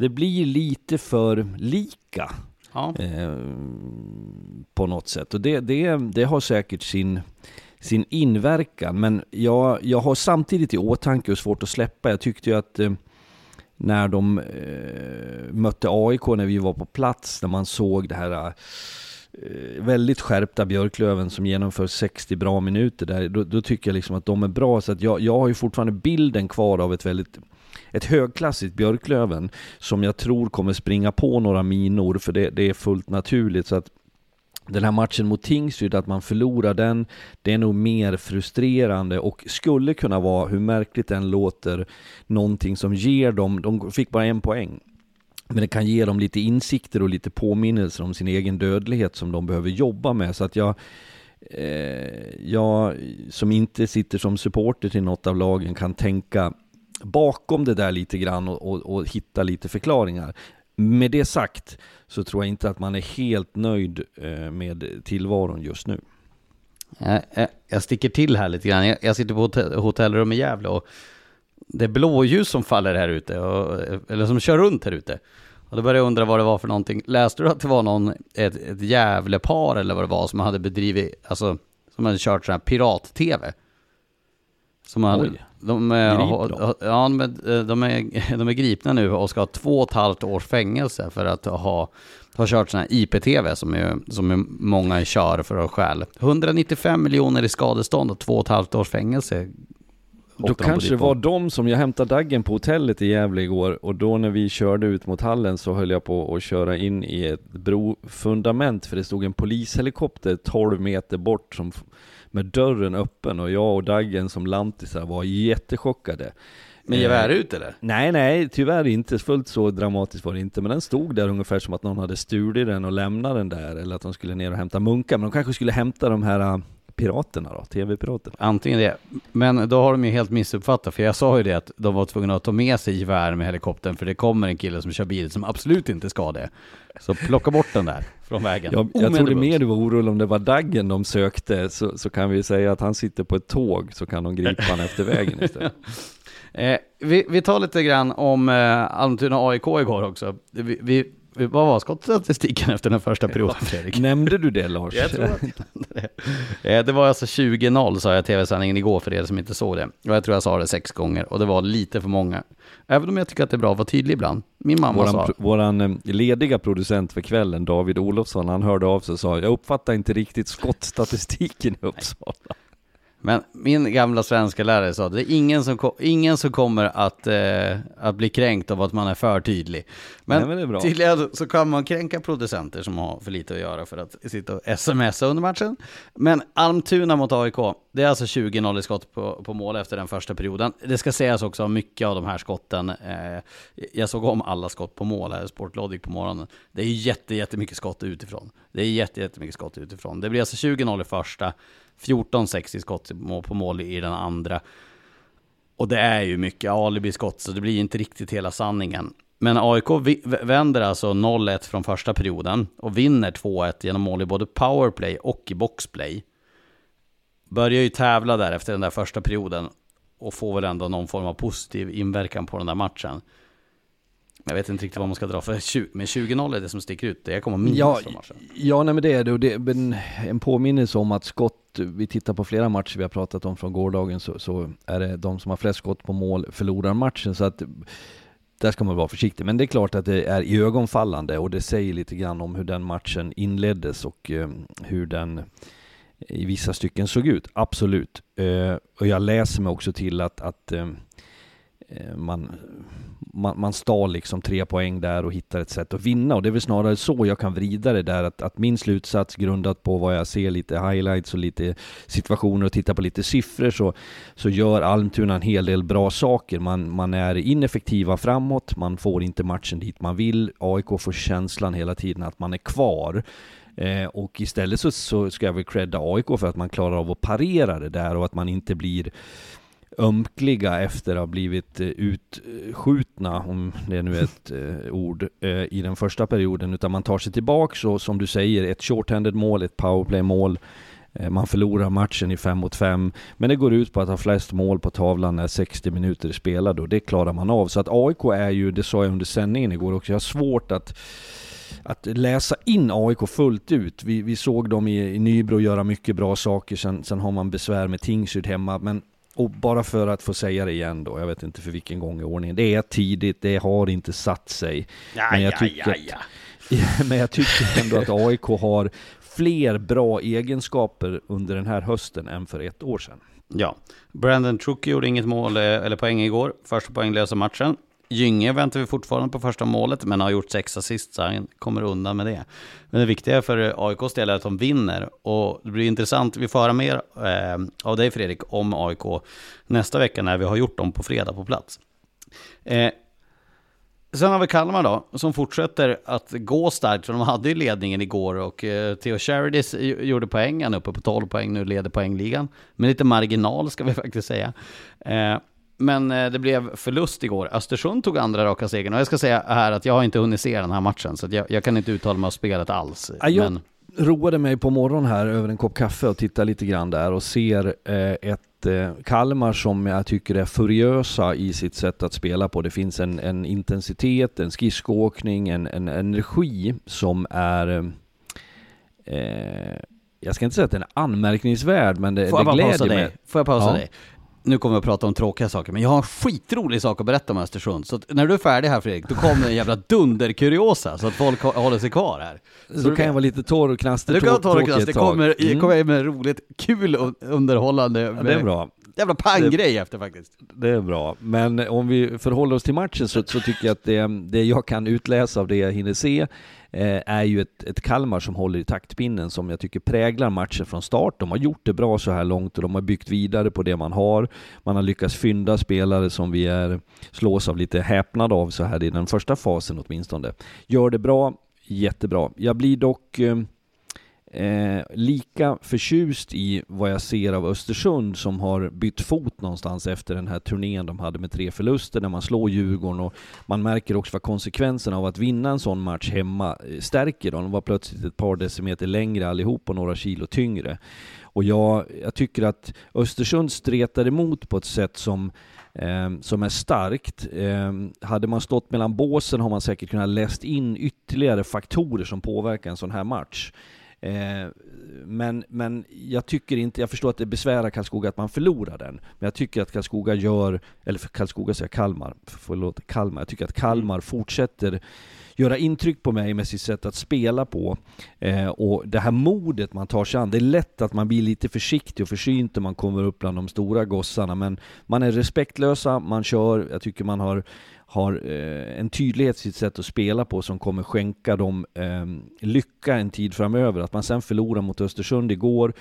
det blir lite för lika Ja. ehm, på något sätt. Och det, det, det har säkert sin, sin inverkan. Men jag, jag har samtidigt i åtanke och svårt att släppa. Jag tyckte ju att eh, när de eh, mötte AIK när vi var på plats, när man såg det här eh, väldigt skärpta Björklöven som genomför 60 bra minuter där, då, då tycker jag liksom att de är bra. Så att jag, jag har ju fortfarande bilden kvar av ett väldigt ett högklassigt Björklöven som jag tror kommer springa på några minor, för det, det är fullt naturligt. Så att den här matchen mot Tingsryd, att man förlorar den, det är nog mer frustrerande och skulle kunna vara, hur märkligt den låter, någonting som ger dem, de fick bara en poäng, men det kan ge dem lite insikter och lite påminnelser om sin egen dödlighet som de behöver jobba med. Så att jag, eh, jag som inte sitter som supporter till något av lagen kan tänka bakom det där lite grann och, och, och hitta lite förklaringar. Med det sagt så tror jag inte att man är helt nöjd eh, med tillvaron just nu. Jag, sticker till här lite grann. Jag, jag sitter på hotell, hotellrum i Gävle och det är blåljus som faller här ute, och, eller som kör runt här ute. Och då började jag undra vad det var för någonting. Läste du att det var någon, ett, ett Gävlepar eller vad det var som hade bedrivit, alltså som hade kört sån här pirat-tv? Som Oj. de, är- har- ja, men, eh, de, är, de är gripna nu och ska ha två och ett halvt års fängelse för att ha, ha kört sån här IPTV som, är, som är många kör för att stjäl. 195 miljoner i skadestånd och två och ett halvt års fängelse. Då de kanske det var de som jag hämtade Daggen på hotellet i Gävle igår och då när vi körde ut mot hallen så höll jag på att köra in i ett brofundament för det stod en polishelikopter 12 meter bort som, med dörren öppen och jag och Daggen som lantisar var jättechockade. Med gevär ut eller? Nej, nej, tyvärr inte. Fullt så dramatiskt var det inte. Men den stod där ungefär som att någon hade stulit den och lämnat den där. Eller att de skulle ner och hämta munkar. Men de kanske skulle hämta de här äh, piraterna då, tv-piraterna. Antingen det. Men då har de ju helt missuppfattat, för jag sa ju det att de var tvungna att ta med sig gevär med helikoptern, för det kommer en kille som kör bil som absolut inte ska det. Så plocka bort den där från vägen. Jag, jag trodde mer du var orolig om det var Daggen de sökte, så, så kan vi säga att han sitter på ett tåg, så kan de gripa han efter vägen istället. Eh, vi, vi tar lite grann om eh, Almtuna AIK igår också. Vi, vi, vad var skottstatistiken efter den första perioden, Fredrik? Nämnde du det Lars? Jag tror att det. Eh, Det var alltså 20-0 sa jag i tv-sändningen igår för er som inte såg det. Och jag tror jag sa det sex gånger och det var lite för många. Även om jag tycker att det är bra att vara tydlig ibland. Min mamma Våran, sa... pro- våran eh, lediga producent för kvällen, David Olofsson, han hörde av sig och sa Jag uppfattar inte riktigt skottstatistiken i Uppsala. Men min gamla svenska lärare sa att det är ingen som, ingen som kommer att, eh, att bli kränkt av att man är för tydlig. Men, Nej, men tydligen så kan man kränka producenter som har för lite att göra för att sitta och smsa under matchen. Men Almtuna mot AIK, det är alltså 20-0 i skott på, på mål efter den första perioden. Det ska sägas också att mycket av de här skotten, eh, jag såg om alla skott på mål här, Sportlogic på morgonen. Det är jätte, jättemycket skott utifrån. Det är jätte, jättemycket skott utifrån. Det blir alltså 20-0 i första, 14-6 i skott på mål i den andra. Och det är ju mycket alibi-skott, så det blir inte riktigt hela sanningen. Men AIK vänder alltså 0-1 från första perioden och vinner 2-1 genom mål i både powerplay och i boxplay. Börjar ju tävla där efter den där första perioden och får väl ändå någon form av positiv inverkan på den där matchen. Jag vet inte riktigt vad man ska dra för men 20-0 är det som sticker ut. Det kommer minnas Ja, från matchen. ja nej men det är det och det en, en påminnelse om att skott, vi tittar på flera matcher vi har pratat om från gårdagen så, så är det de som har flest skott på mål förlorar matchen så att där ska man vara försiktig. Men det är klart att det är iögonfallande och det säger lite grann om hur den matchen inleddes och eh, hur den i vissa stycken såg ut. Absolut. Eh, och jag läser mig också till att, att eh, Eh, man, man, man stal liksom tre poäng där och hittar ett sätt att vinna. Och det är väl snarare så jag kan vrida det där, att, att min slutsats grundat på vad jag ser lite highlights och lite situationer och tittar på lite siffror så, så gör Almtuna en hel del bra saker. Man, man är ineffektiva framåt, man får inte matchen dit man vill. AIK får känslan hela tiden att man är kvar. Eh, och istället så, så ska jag väl credda AIK för att man klarar av att parera det där och att man inte blir ömkliga efter att ha blivit eh, utskjutna, om det nu är ett eh, ord, eh, i den första perioden. Utan man tar sig tillbaks och som du säger, ett short-handed mål, ett powerplay-mål. Man förlorar matchen i 5 mot 5, men det går ut på att ha flest mål på tavlan när 60 minuter är spelade och det klarar man av. Så att AIK är ju, det sa jag under sändningen igår också, jag har svårt att att läsa in AIK fullt ut. Vi, vi såg dem i, i Nybro göra mycket bra saker, sen, sen har man besvär med Tingsryd hemma, men och bara för att få säga det igen då, jag vet inte för vilken gång i ordningen. Det är tidigt, det har inte satt sig. men, jag tycker Att, men jag tycker ändå att AIK har fler bra egenskaper under den här hösten än för ett år sedan. Ja, Brandon Truck gjorde inget mål eh, eller poäng igår. Första poänglösa matchen. Gynge väntar vi fortfarande på första målet, men har gjort sex assist, så han kommer undan med det. Men det viktiga för AIKs del är att de vinner. Och det blir intressant, vi får höra mer eh, av dig Fredrik om AIK nästa vecka när vi har gjort dem på fredag på plats. Eh, Sen har vi Kalmar då, som fortsätter att gå starkt, för de hade ju ledningen igår och eh, Theo Sharidis gjorde poäng, han är uppe på 12 poäng nu, leder poängligan. Med lite marginal ska vi faktiskt säga. Eh, men eh, det blev förlust igår. Östersund tog andra raka segern och jag ska säga här att jag har inte hunnit se den här matchen, så jag, jag kan inte uttala mig om spelet alls. Ja, jag Men, roade mig på morgonen här över en kopp kaffe och tittade lite grann där och ser eh, ett eh, Kalmar som jag tycker är furiösa i sitt sätt att spela på. Det finns en, en intensitet, en skridskoåkning, en, en energi som är eh, jag ska inte säga att den är anmärkningsvärd, men det, får det pausa mig. dig? Får jag pausa Ja. dig? Nu kommer vi att prata om tråkiga saker, men jag har en skitrolig sak att berätta om Östersund. Så när du är färdig här Fredrik, då kommer en jävla dunderkuriosa så att folk hå- håller sig kvar här. Så kan jag vara lite torr och knaster Du kan Klas, ett det tag. kommer, Mm. kommer med roligt, kul och underhållande. Ja, det är bra. Jävla panggrej efter faktiskt. Det är bra. Men om vi förhåller oss till matchen så, så tycker jag att det, det jag kan utläsa av det jag hinner se Eh, är ju ett, ett Kalmar som håller i taktpinnen som jag tycker präglar matchen från start. De har gjort det bra så här långt och de har byggt vidare på det man har. Man har lyckats fynda spelare som vi är, slås av lite häpnad av så här i den första fasen åtminstone. Gör det bra, jättebra. Jag blir dock eh, eh, lika förtjust i vad jag ser av Östersund som har bytt fot någonstans efter den här turnén de hade med tre förluster när man slår Djurgården och man märker också vad konsekvenserna av att vinna en sån match hemma eh, stärker dem. De var plötsligt ett par decimeter längre allihop och några kilo tyngre. Och jag, jag tycker att Östersund stretar emot på ett sätt som eh, som är starkt. Eh, hade man stått mellan båsen har man säkert kunnat läst in ytterligare faktorer som påverkar en sån här match. Eh, men, men jag tycker inte, jag förstår att det besvärar Karlskoga att man förlorar den, men jag tycker att Karlskoga gör, eller för Karlskoga säger Kalmar, förlåt, Kalmar, jag tycker att Kalmar fortsätter göra intryck på mig med sitt sätt att spela på. Eh, och det här modet man tar sig an, det är lätt att man blir lite försiktig och försynt när man kommer upp bland de stora gossarna, men man är respektlösa, man kör, jag tycker man har har eh, en tydlighet i sitt sätt att spela på som kommer skänka dem ehm, lycka en tid framöver. Att man sen förlorar mot Östersund igår,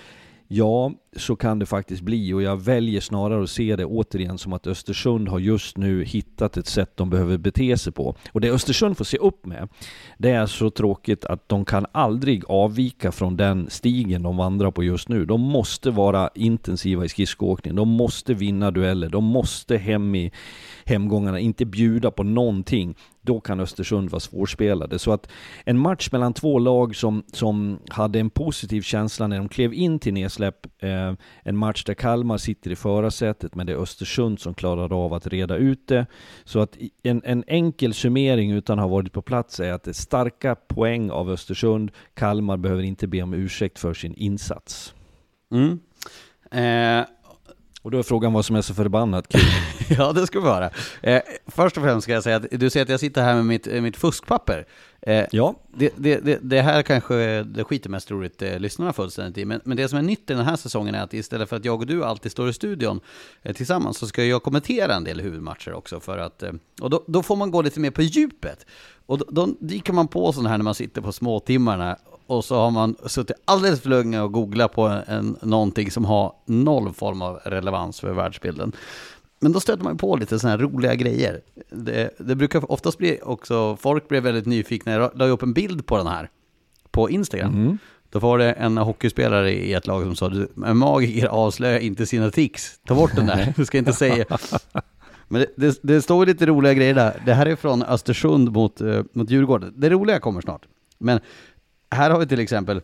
Ja, så kan det faktiskt bli och jag väljer snarare att se det återigen som att Östersund har just nu hittat ett sätt de behöver bete sig på. Och det Östersund får se upp med, det är så tråkigt att de kan aldrig avvika från den stigen de vandrar på just nu. De måste vara intensiva i skridskoåkning, de måste vinna dueller, de måste hem i hemgångarna, inte bjuda på någonting då kan Östersund vara svårspelade. Så att en match mellan två lag som, som hade en positiv känsla när de klev in till nedsläpp, eh, en match där Kalmar sitter i förarsätet, men det är Östersund som klarar av att reda ut det. Så att en, en enkel summering utan att ha varit på plats är att det är starka poäng av Östersund. Kalmar behöver inte be om ursäkt för sin insats. Mm. Eh, och då är frågan vad som är så förbannat kul. ja, det ska vi vara. Eh, först och främst ska jag säga att du ser att jag sitter här med mitt, mitt fuskpapper. Eh, ja. Det, det, det, det, här kanske det skiter mest roligt eh, lyssnarna fullständigt i, men, men det som är nytt i den här säsongen är att istället för att jag och du alltid står i studion eh, tillsammans så ska jag kommentera en del huvudmatcher också för att, eh, och då, då, får man gå lite mer på djupet. Och då, då dyker man på sådana här när man sitter på småtimmarna och så har man suttit alldeles för länge och googlat på en, någonting som har noll form av relevans för världsbilden. Men då stöter man på lite sådana här roliga grejer. Det, det, brukar oftast bli också, folk blev väldigt nyfikna, jag la upp en bild på den här på Instagram. Mm. Då var det en hockeyspelare i ett lag som sa, en magiker avslöjar inte sina tricks. Ta bort den där, du ska inte säga. Men det, det, det, står lite roliga grejer där. Det här är från Östersund mot, uh, mot Djurgården. Det roliga kommer snart. Men här har vi till exempel,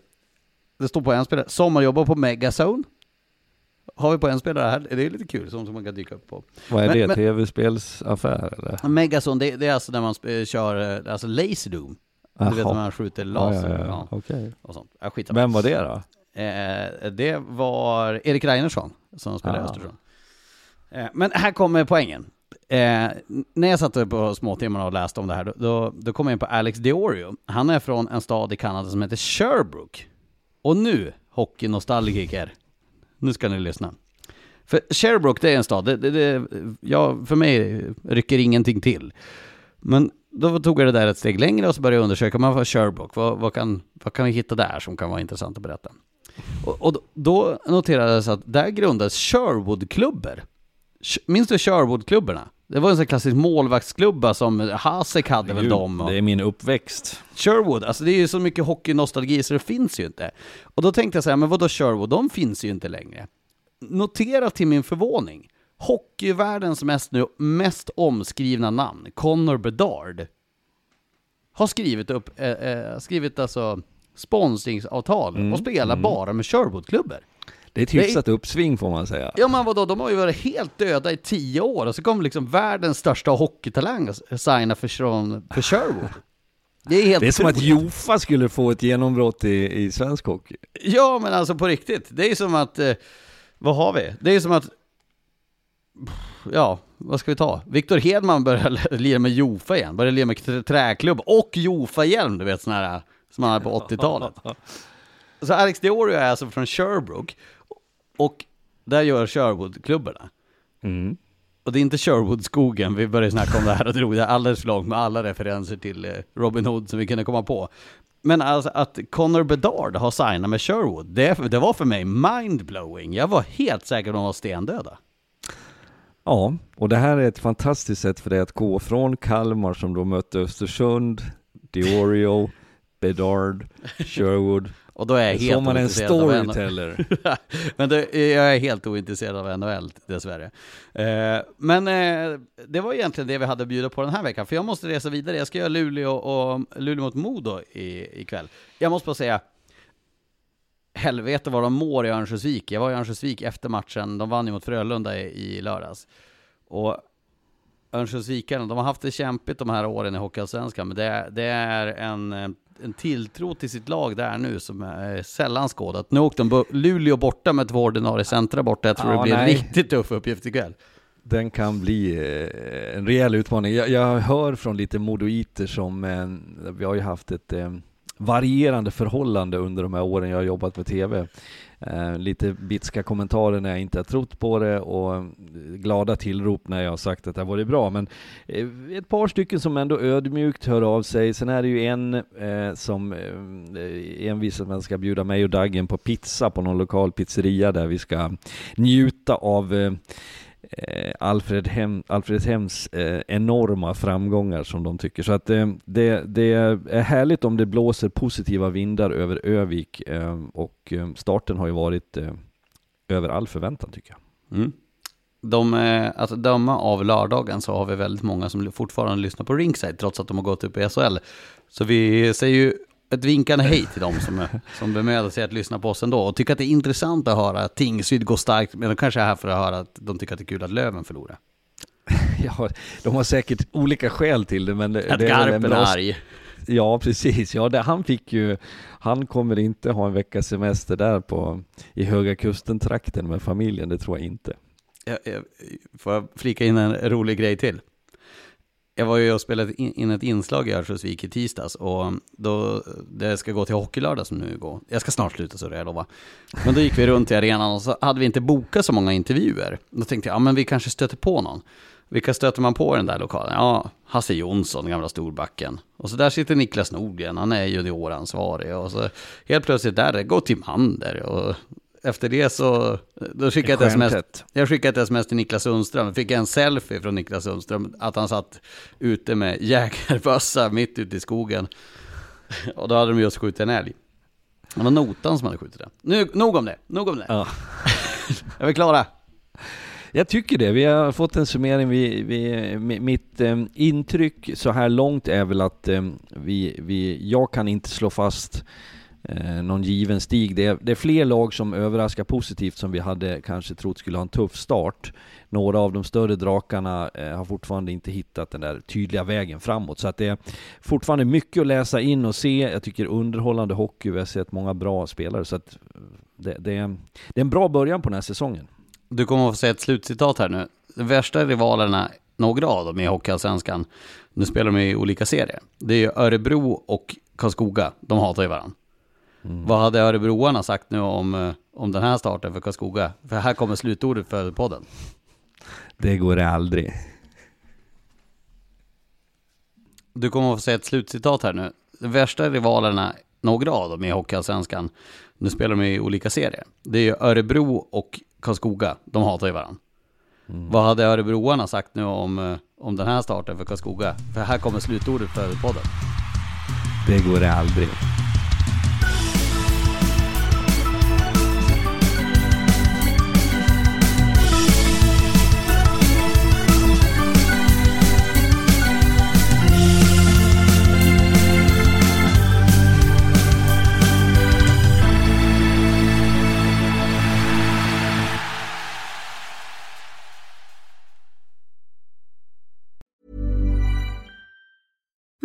det står på en spelare, sommarjobbar på Megazone. Har vi på en spelare här, det är lite kul, som man kan dyka upp på. Vad är men, det, tv-spelsaffär eller? Megazone, det, det, är alltså när man kör, alltså Laserdoom. Du vet när man skjuter laser. Ja, ja, ja. ja. Okay. Och sånt. Jag Vem var det då? Eh, det var Erik Reinersson som spelade i Östersund. Eh, men här kommer poängen. Eh, när jag satt på småtimmarna och läste om det här, då, då kom jag in på Alex Diorio. Han är från en stad i Kanada som heter Sherbrooke. Och nu, hockeynostalgiker, nu ska ni lyssna. För Sherbrooke, det är en stad, det, det, det, ja, för mig rycker ingenting till. Men då tog jag det där ett steg längre och så började jag undersöka, men vad Sherbrooke, vad, vad, kan, vad kan vi hitta där som kan vara intressant att berätta? Och, och då noterades att där grundades Sherwoodklubbor. Minns du Sherwoodklubborna? Det var en sån klassisk målvaktsklubba som Hasek hade väl dem. Och... Det är min uppväxt. Sherwood, alltså det är ju så mycket hockeynostalgi så det finns ju inte. Och då tänkte jag säga, men vadå Sherwood, de finns ju inte längre. Notera till min förvåning, hockeyvärldens mest, nu, mest omskrivna namn, Connor Bedard, har skrivit upp, eh, eh, skrivit alltså sponsringsavtal mm, och spelar mm. bara med Sherwoodklubbor. Det är ett hyfsat uppsving får man säga. Ja men vadå, de har ju varit helt döda i tio år och så kommer liksom världens största hockeytalang signa för, för Sherwood. Det är, helt det är som att Jofa skulle få ett genombrott i, i svensk hockey. Ja men alltså på riktigt, det är som att, eh, vad har vi? Det är som att, ja, vad ska vi ta? Viktor Hedman börjar lira med Jofa igen, börjar lira med träklubb och Jofa-hjälm, du vet sådana här, som han hade på 80-talet. Så Alex Diorio är alltså från Sherbrooke och där gör Sherwood-klubbarna. Mm. Och det är inte Sherwood-skogen, vi började snacka om det här och drog det alldeles för långt med alla referenser till eh, Robin Hood som vi kunde komma på. Men alltså att Connor Bedard har signat med Sherwood, det, det var för mig mindblowing. Jag var helt säker på att de var stendöda. Ja, och det här är ett fantastiskt sätt för dig att gå från Kalmar som då mötte Östersund, Diorio, Bedard, Sherwood, och då är jag helt Så man en storyteller. men det, jag är helt ointresserad av NHL dessvärre. Eh, men eh, det var egentligen det vi hade att bjuda på den här veckan, för jag måste resa vidare. Jag ska göra Luleå, och, Luleå mot Modo i, ikväll. Jag måste bara säga, helvete vad de mår i Örnsköldsvik. Jag var i Örnsköldsvik efter matchen, de vann ju mot Frölunda i, i lördags. Och Örnsköldsvikarna, de har haft det kämpigt de här åren i Hockeyallsvenskan, men det, det är en en tilltro till sitt lag där nu som är sällan skådat. Nu åkte de Luleå borta med två ordinarie centra borta. Jag tror ja, det blir en riktigt tuff uppgift ikväll. Den kan bli eh, en rejäl utmaning. Jag, jag hör från lite modoiter som, vi har ju haft ett eh, varierande förhållande under de här åren jag har jobbat med TV. Eh, lite bitska kommentarer när jag inte har trott på det och eh, glada tillrop när jag har sagt att det har varit bra. Men eh, ett par stycken som ändå ödmjukt hör av sig. Sen är det ju en eh, som eh, envisas att man ska bjuda mig och Daggen på pizza på någon lokal pizzeria där vi ska njuta av eh, eh, Alfred, Hem, Alfred Hems eh, enorma framgångar som de tycker. Så att eh, det, det är härligt om det blåser positiva vindar över Övik eh, och eh, starten har ju varit eh, över all förväntan tycker jag. Mm. De, att döma av lördagen så har vi väldigt många som fortfarande lyssnar på Ringside trots att de har gått upp i SHL. Så vi säger ju ett vinkande hej till dem som, som bemödar sig att lyssna på oss ändå och tycker att det är intressant att höra att Tingsryd går starkt, men de kanske är här för att höra att de tycker att det är kul att Löven förlorar. Ja, de har säkert olika skäl till det, men det, Att det är Garpen bra är arg. Ja, precis. Ja, det, han fick ju, han kommer inte ha en veckas semester där på, i Höga Kusten-trakten med familjen, det tror jag inte. Jag, jag, får jag flika in en rolig grej till? Jag var ju och spelade in ett inslag i Örnsköldsvik i tisdags och då, det ska gå till hockeylördag som nu går. Jag ska snart sluta så det jag lovar. Men då gick vi runt i arenan och så hade vi inte bokat så många intervjuer. Då tänkte jag, ja men vi kanske stöter på någon. Vilka stöter man på i den där lokalen? Ja, Hasse Jonsson, gamla storbacken. Och så där sitter Niklas Nordgren, han är junioransvarig. Och så helt plötsligt där, det går Timander. Och efter det så, då skickade jag ett sms. Jag skickade ett sms till Niklas Sundström, fick en selfie från Niklas Sundström, att han satt ute med jägarbössa mitt ute i skogen. Och då hade de just skjutit en älg. Det var notan som hade skjutit den. Nu, nog om det, nog om det. Ja. Är vi klara? Jag tycker det. Vi har fått en summering. Vi, vi, mi- mitt eh, intryck så här långt är väl att eh, vi, vi, jag kan inte slå fast eh, någon given stig. Det är, det är fler lag som överraskar positivt som vi hade kanske trott skulle ha en tuff start. Några av de större drakarna eh, har fortfarande inte hittat den där tydliga vägen framåt. Så att det är fortfarande mycket att läsa in och se. Jag tycker underhållande hockey. Vi har sett många bra spelare. Så att eh, det, det, är, det är en bra början på den här säsongen. Du kommer att få se ett slutcitat här nu. De värsta rivalerna, några av dem i Hockeyallsvenskan, nu spelar de i olika serier. Det är ju Örebro och Karlskoga, de hatar ju varandra. Vad hade Örebroarna sagt nu om, eh, om den här starten för Karlskoga? För här kommer slutordet för podden. Det går aldrig. Du kommer att få se ett slutcitat här nu. De värsta rivalerna, några av dem i Hockeyallsvenskan, nu spelar de i olika serier. Det är ju Örebro och Karlskoga, de hatar ju varandra. Vad hade Örebroarna sagt nu om, eh, om den här starten för Karlskoga? För här kommer slutordet för podden. Det går aldrig.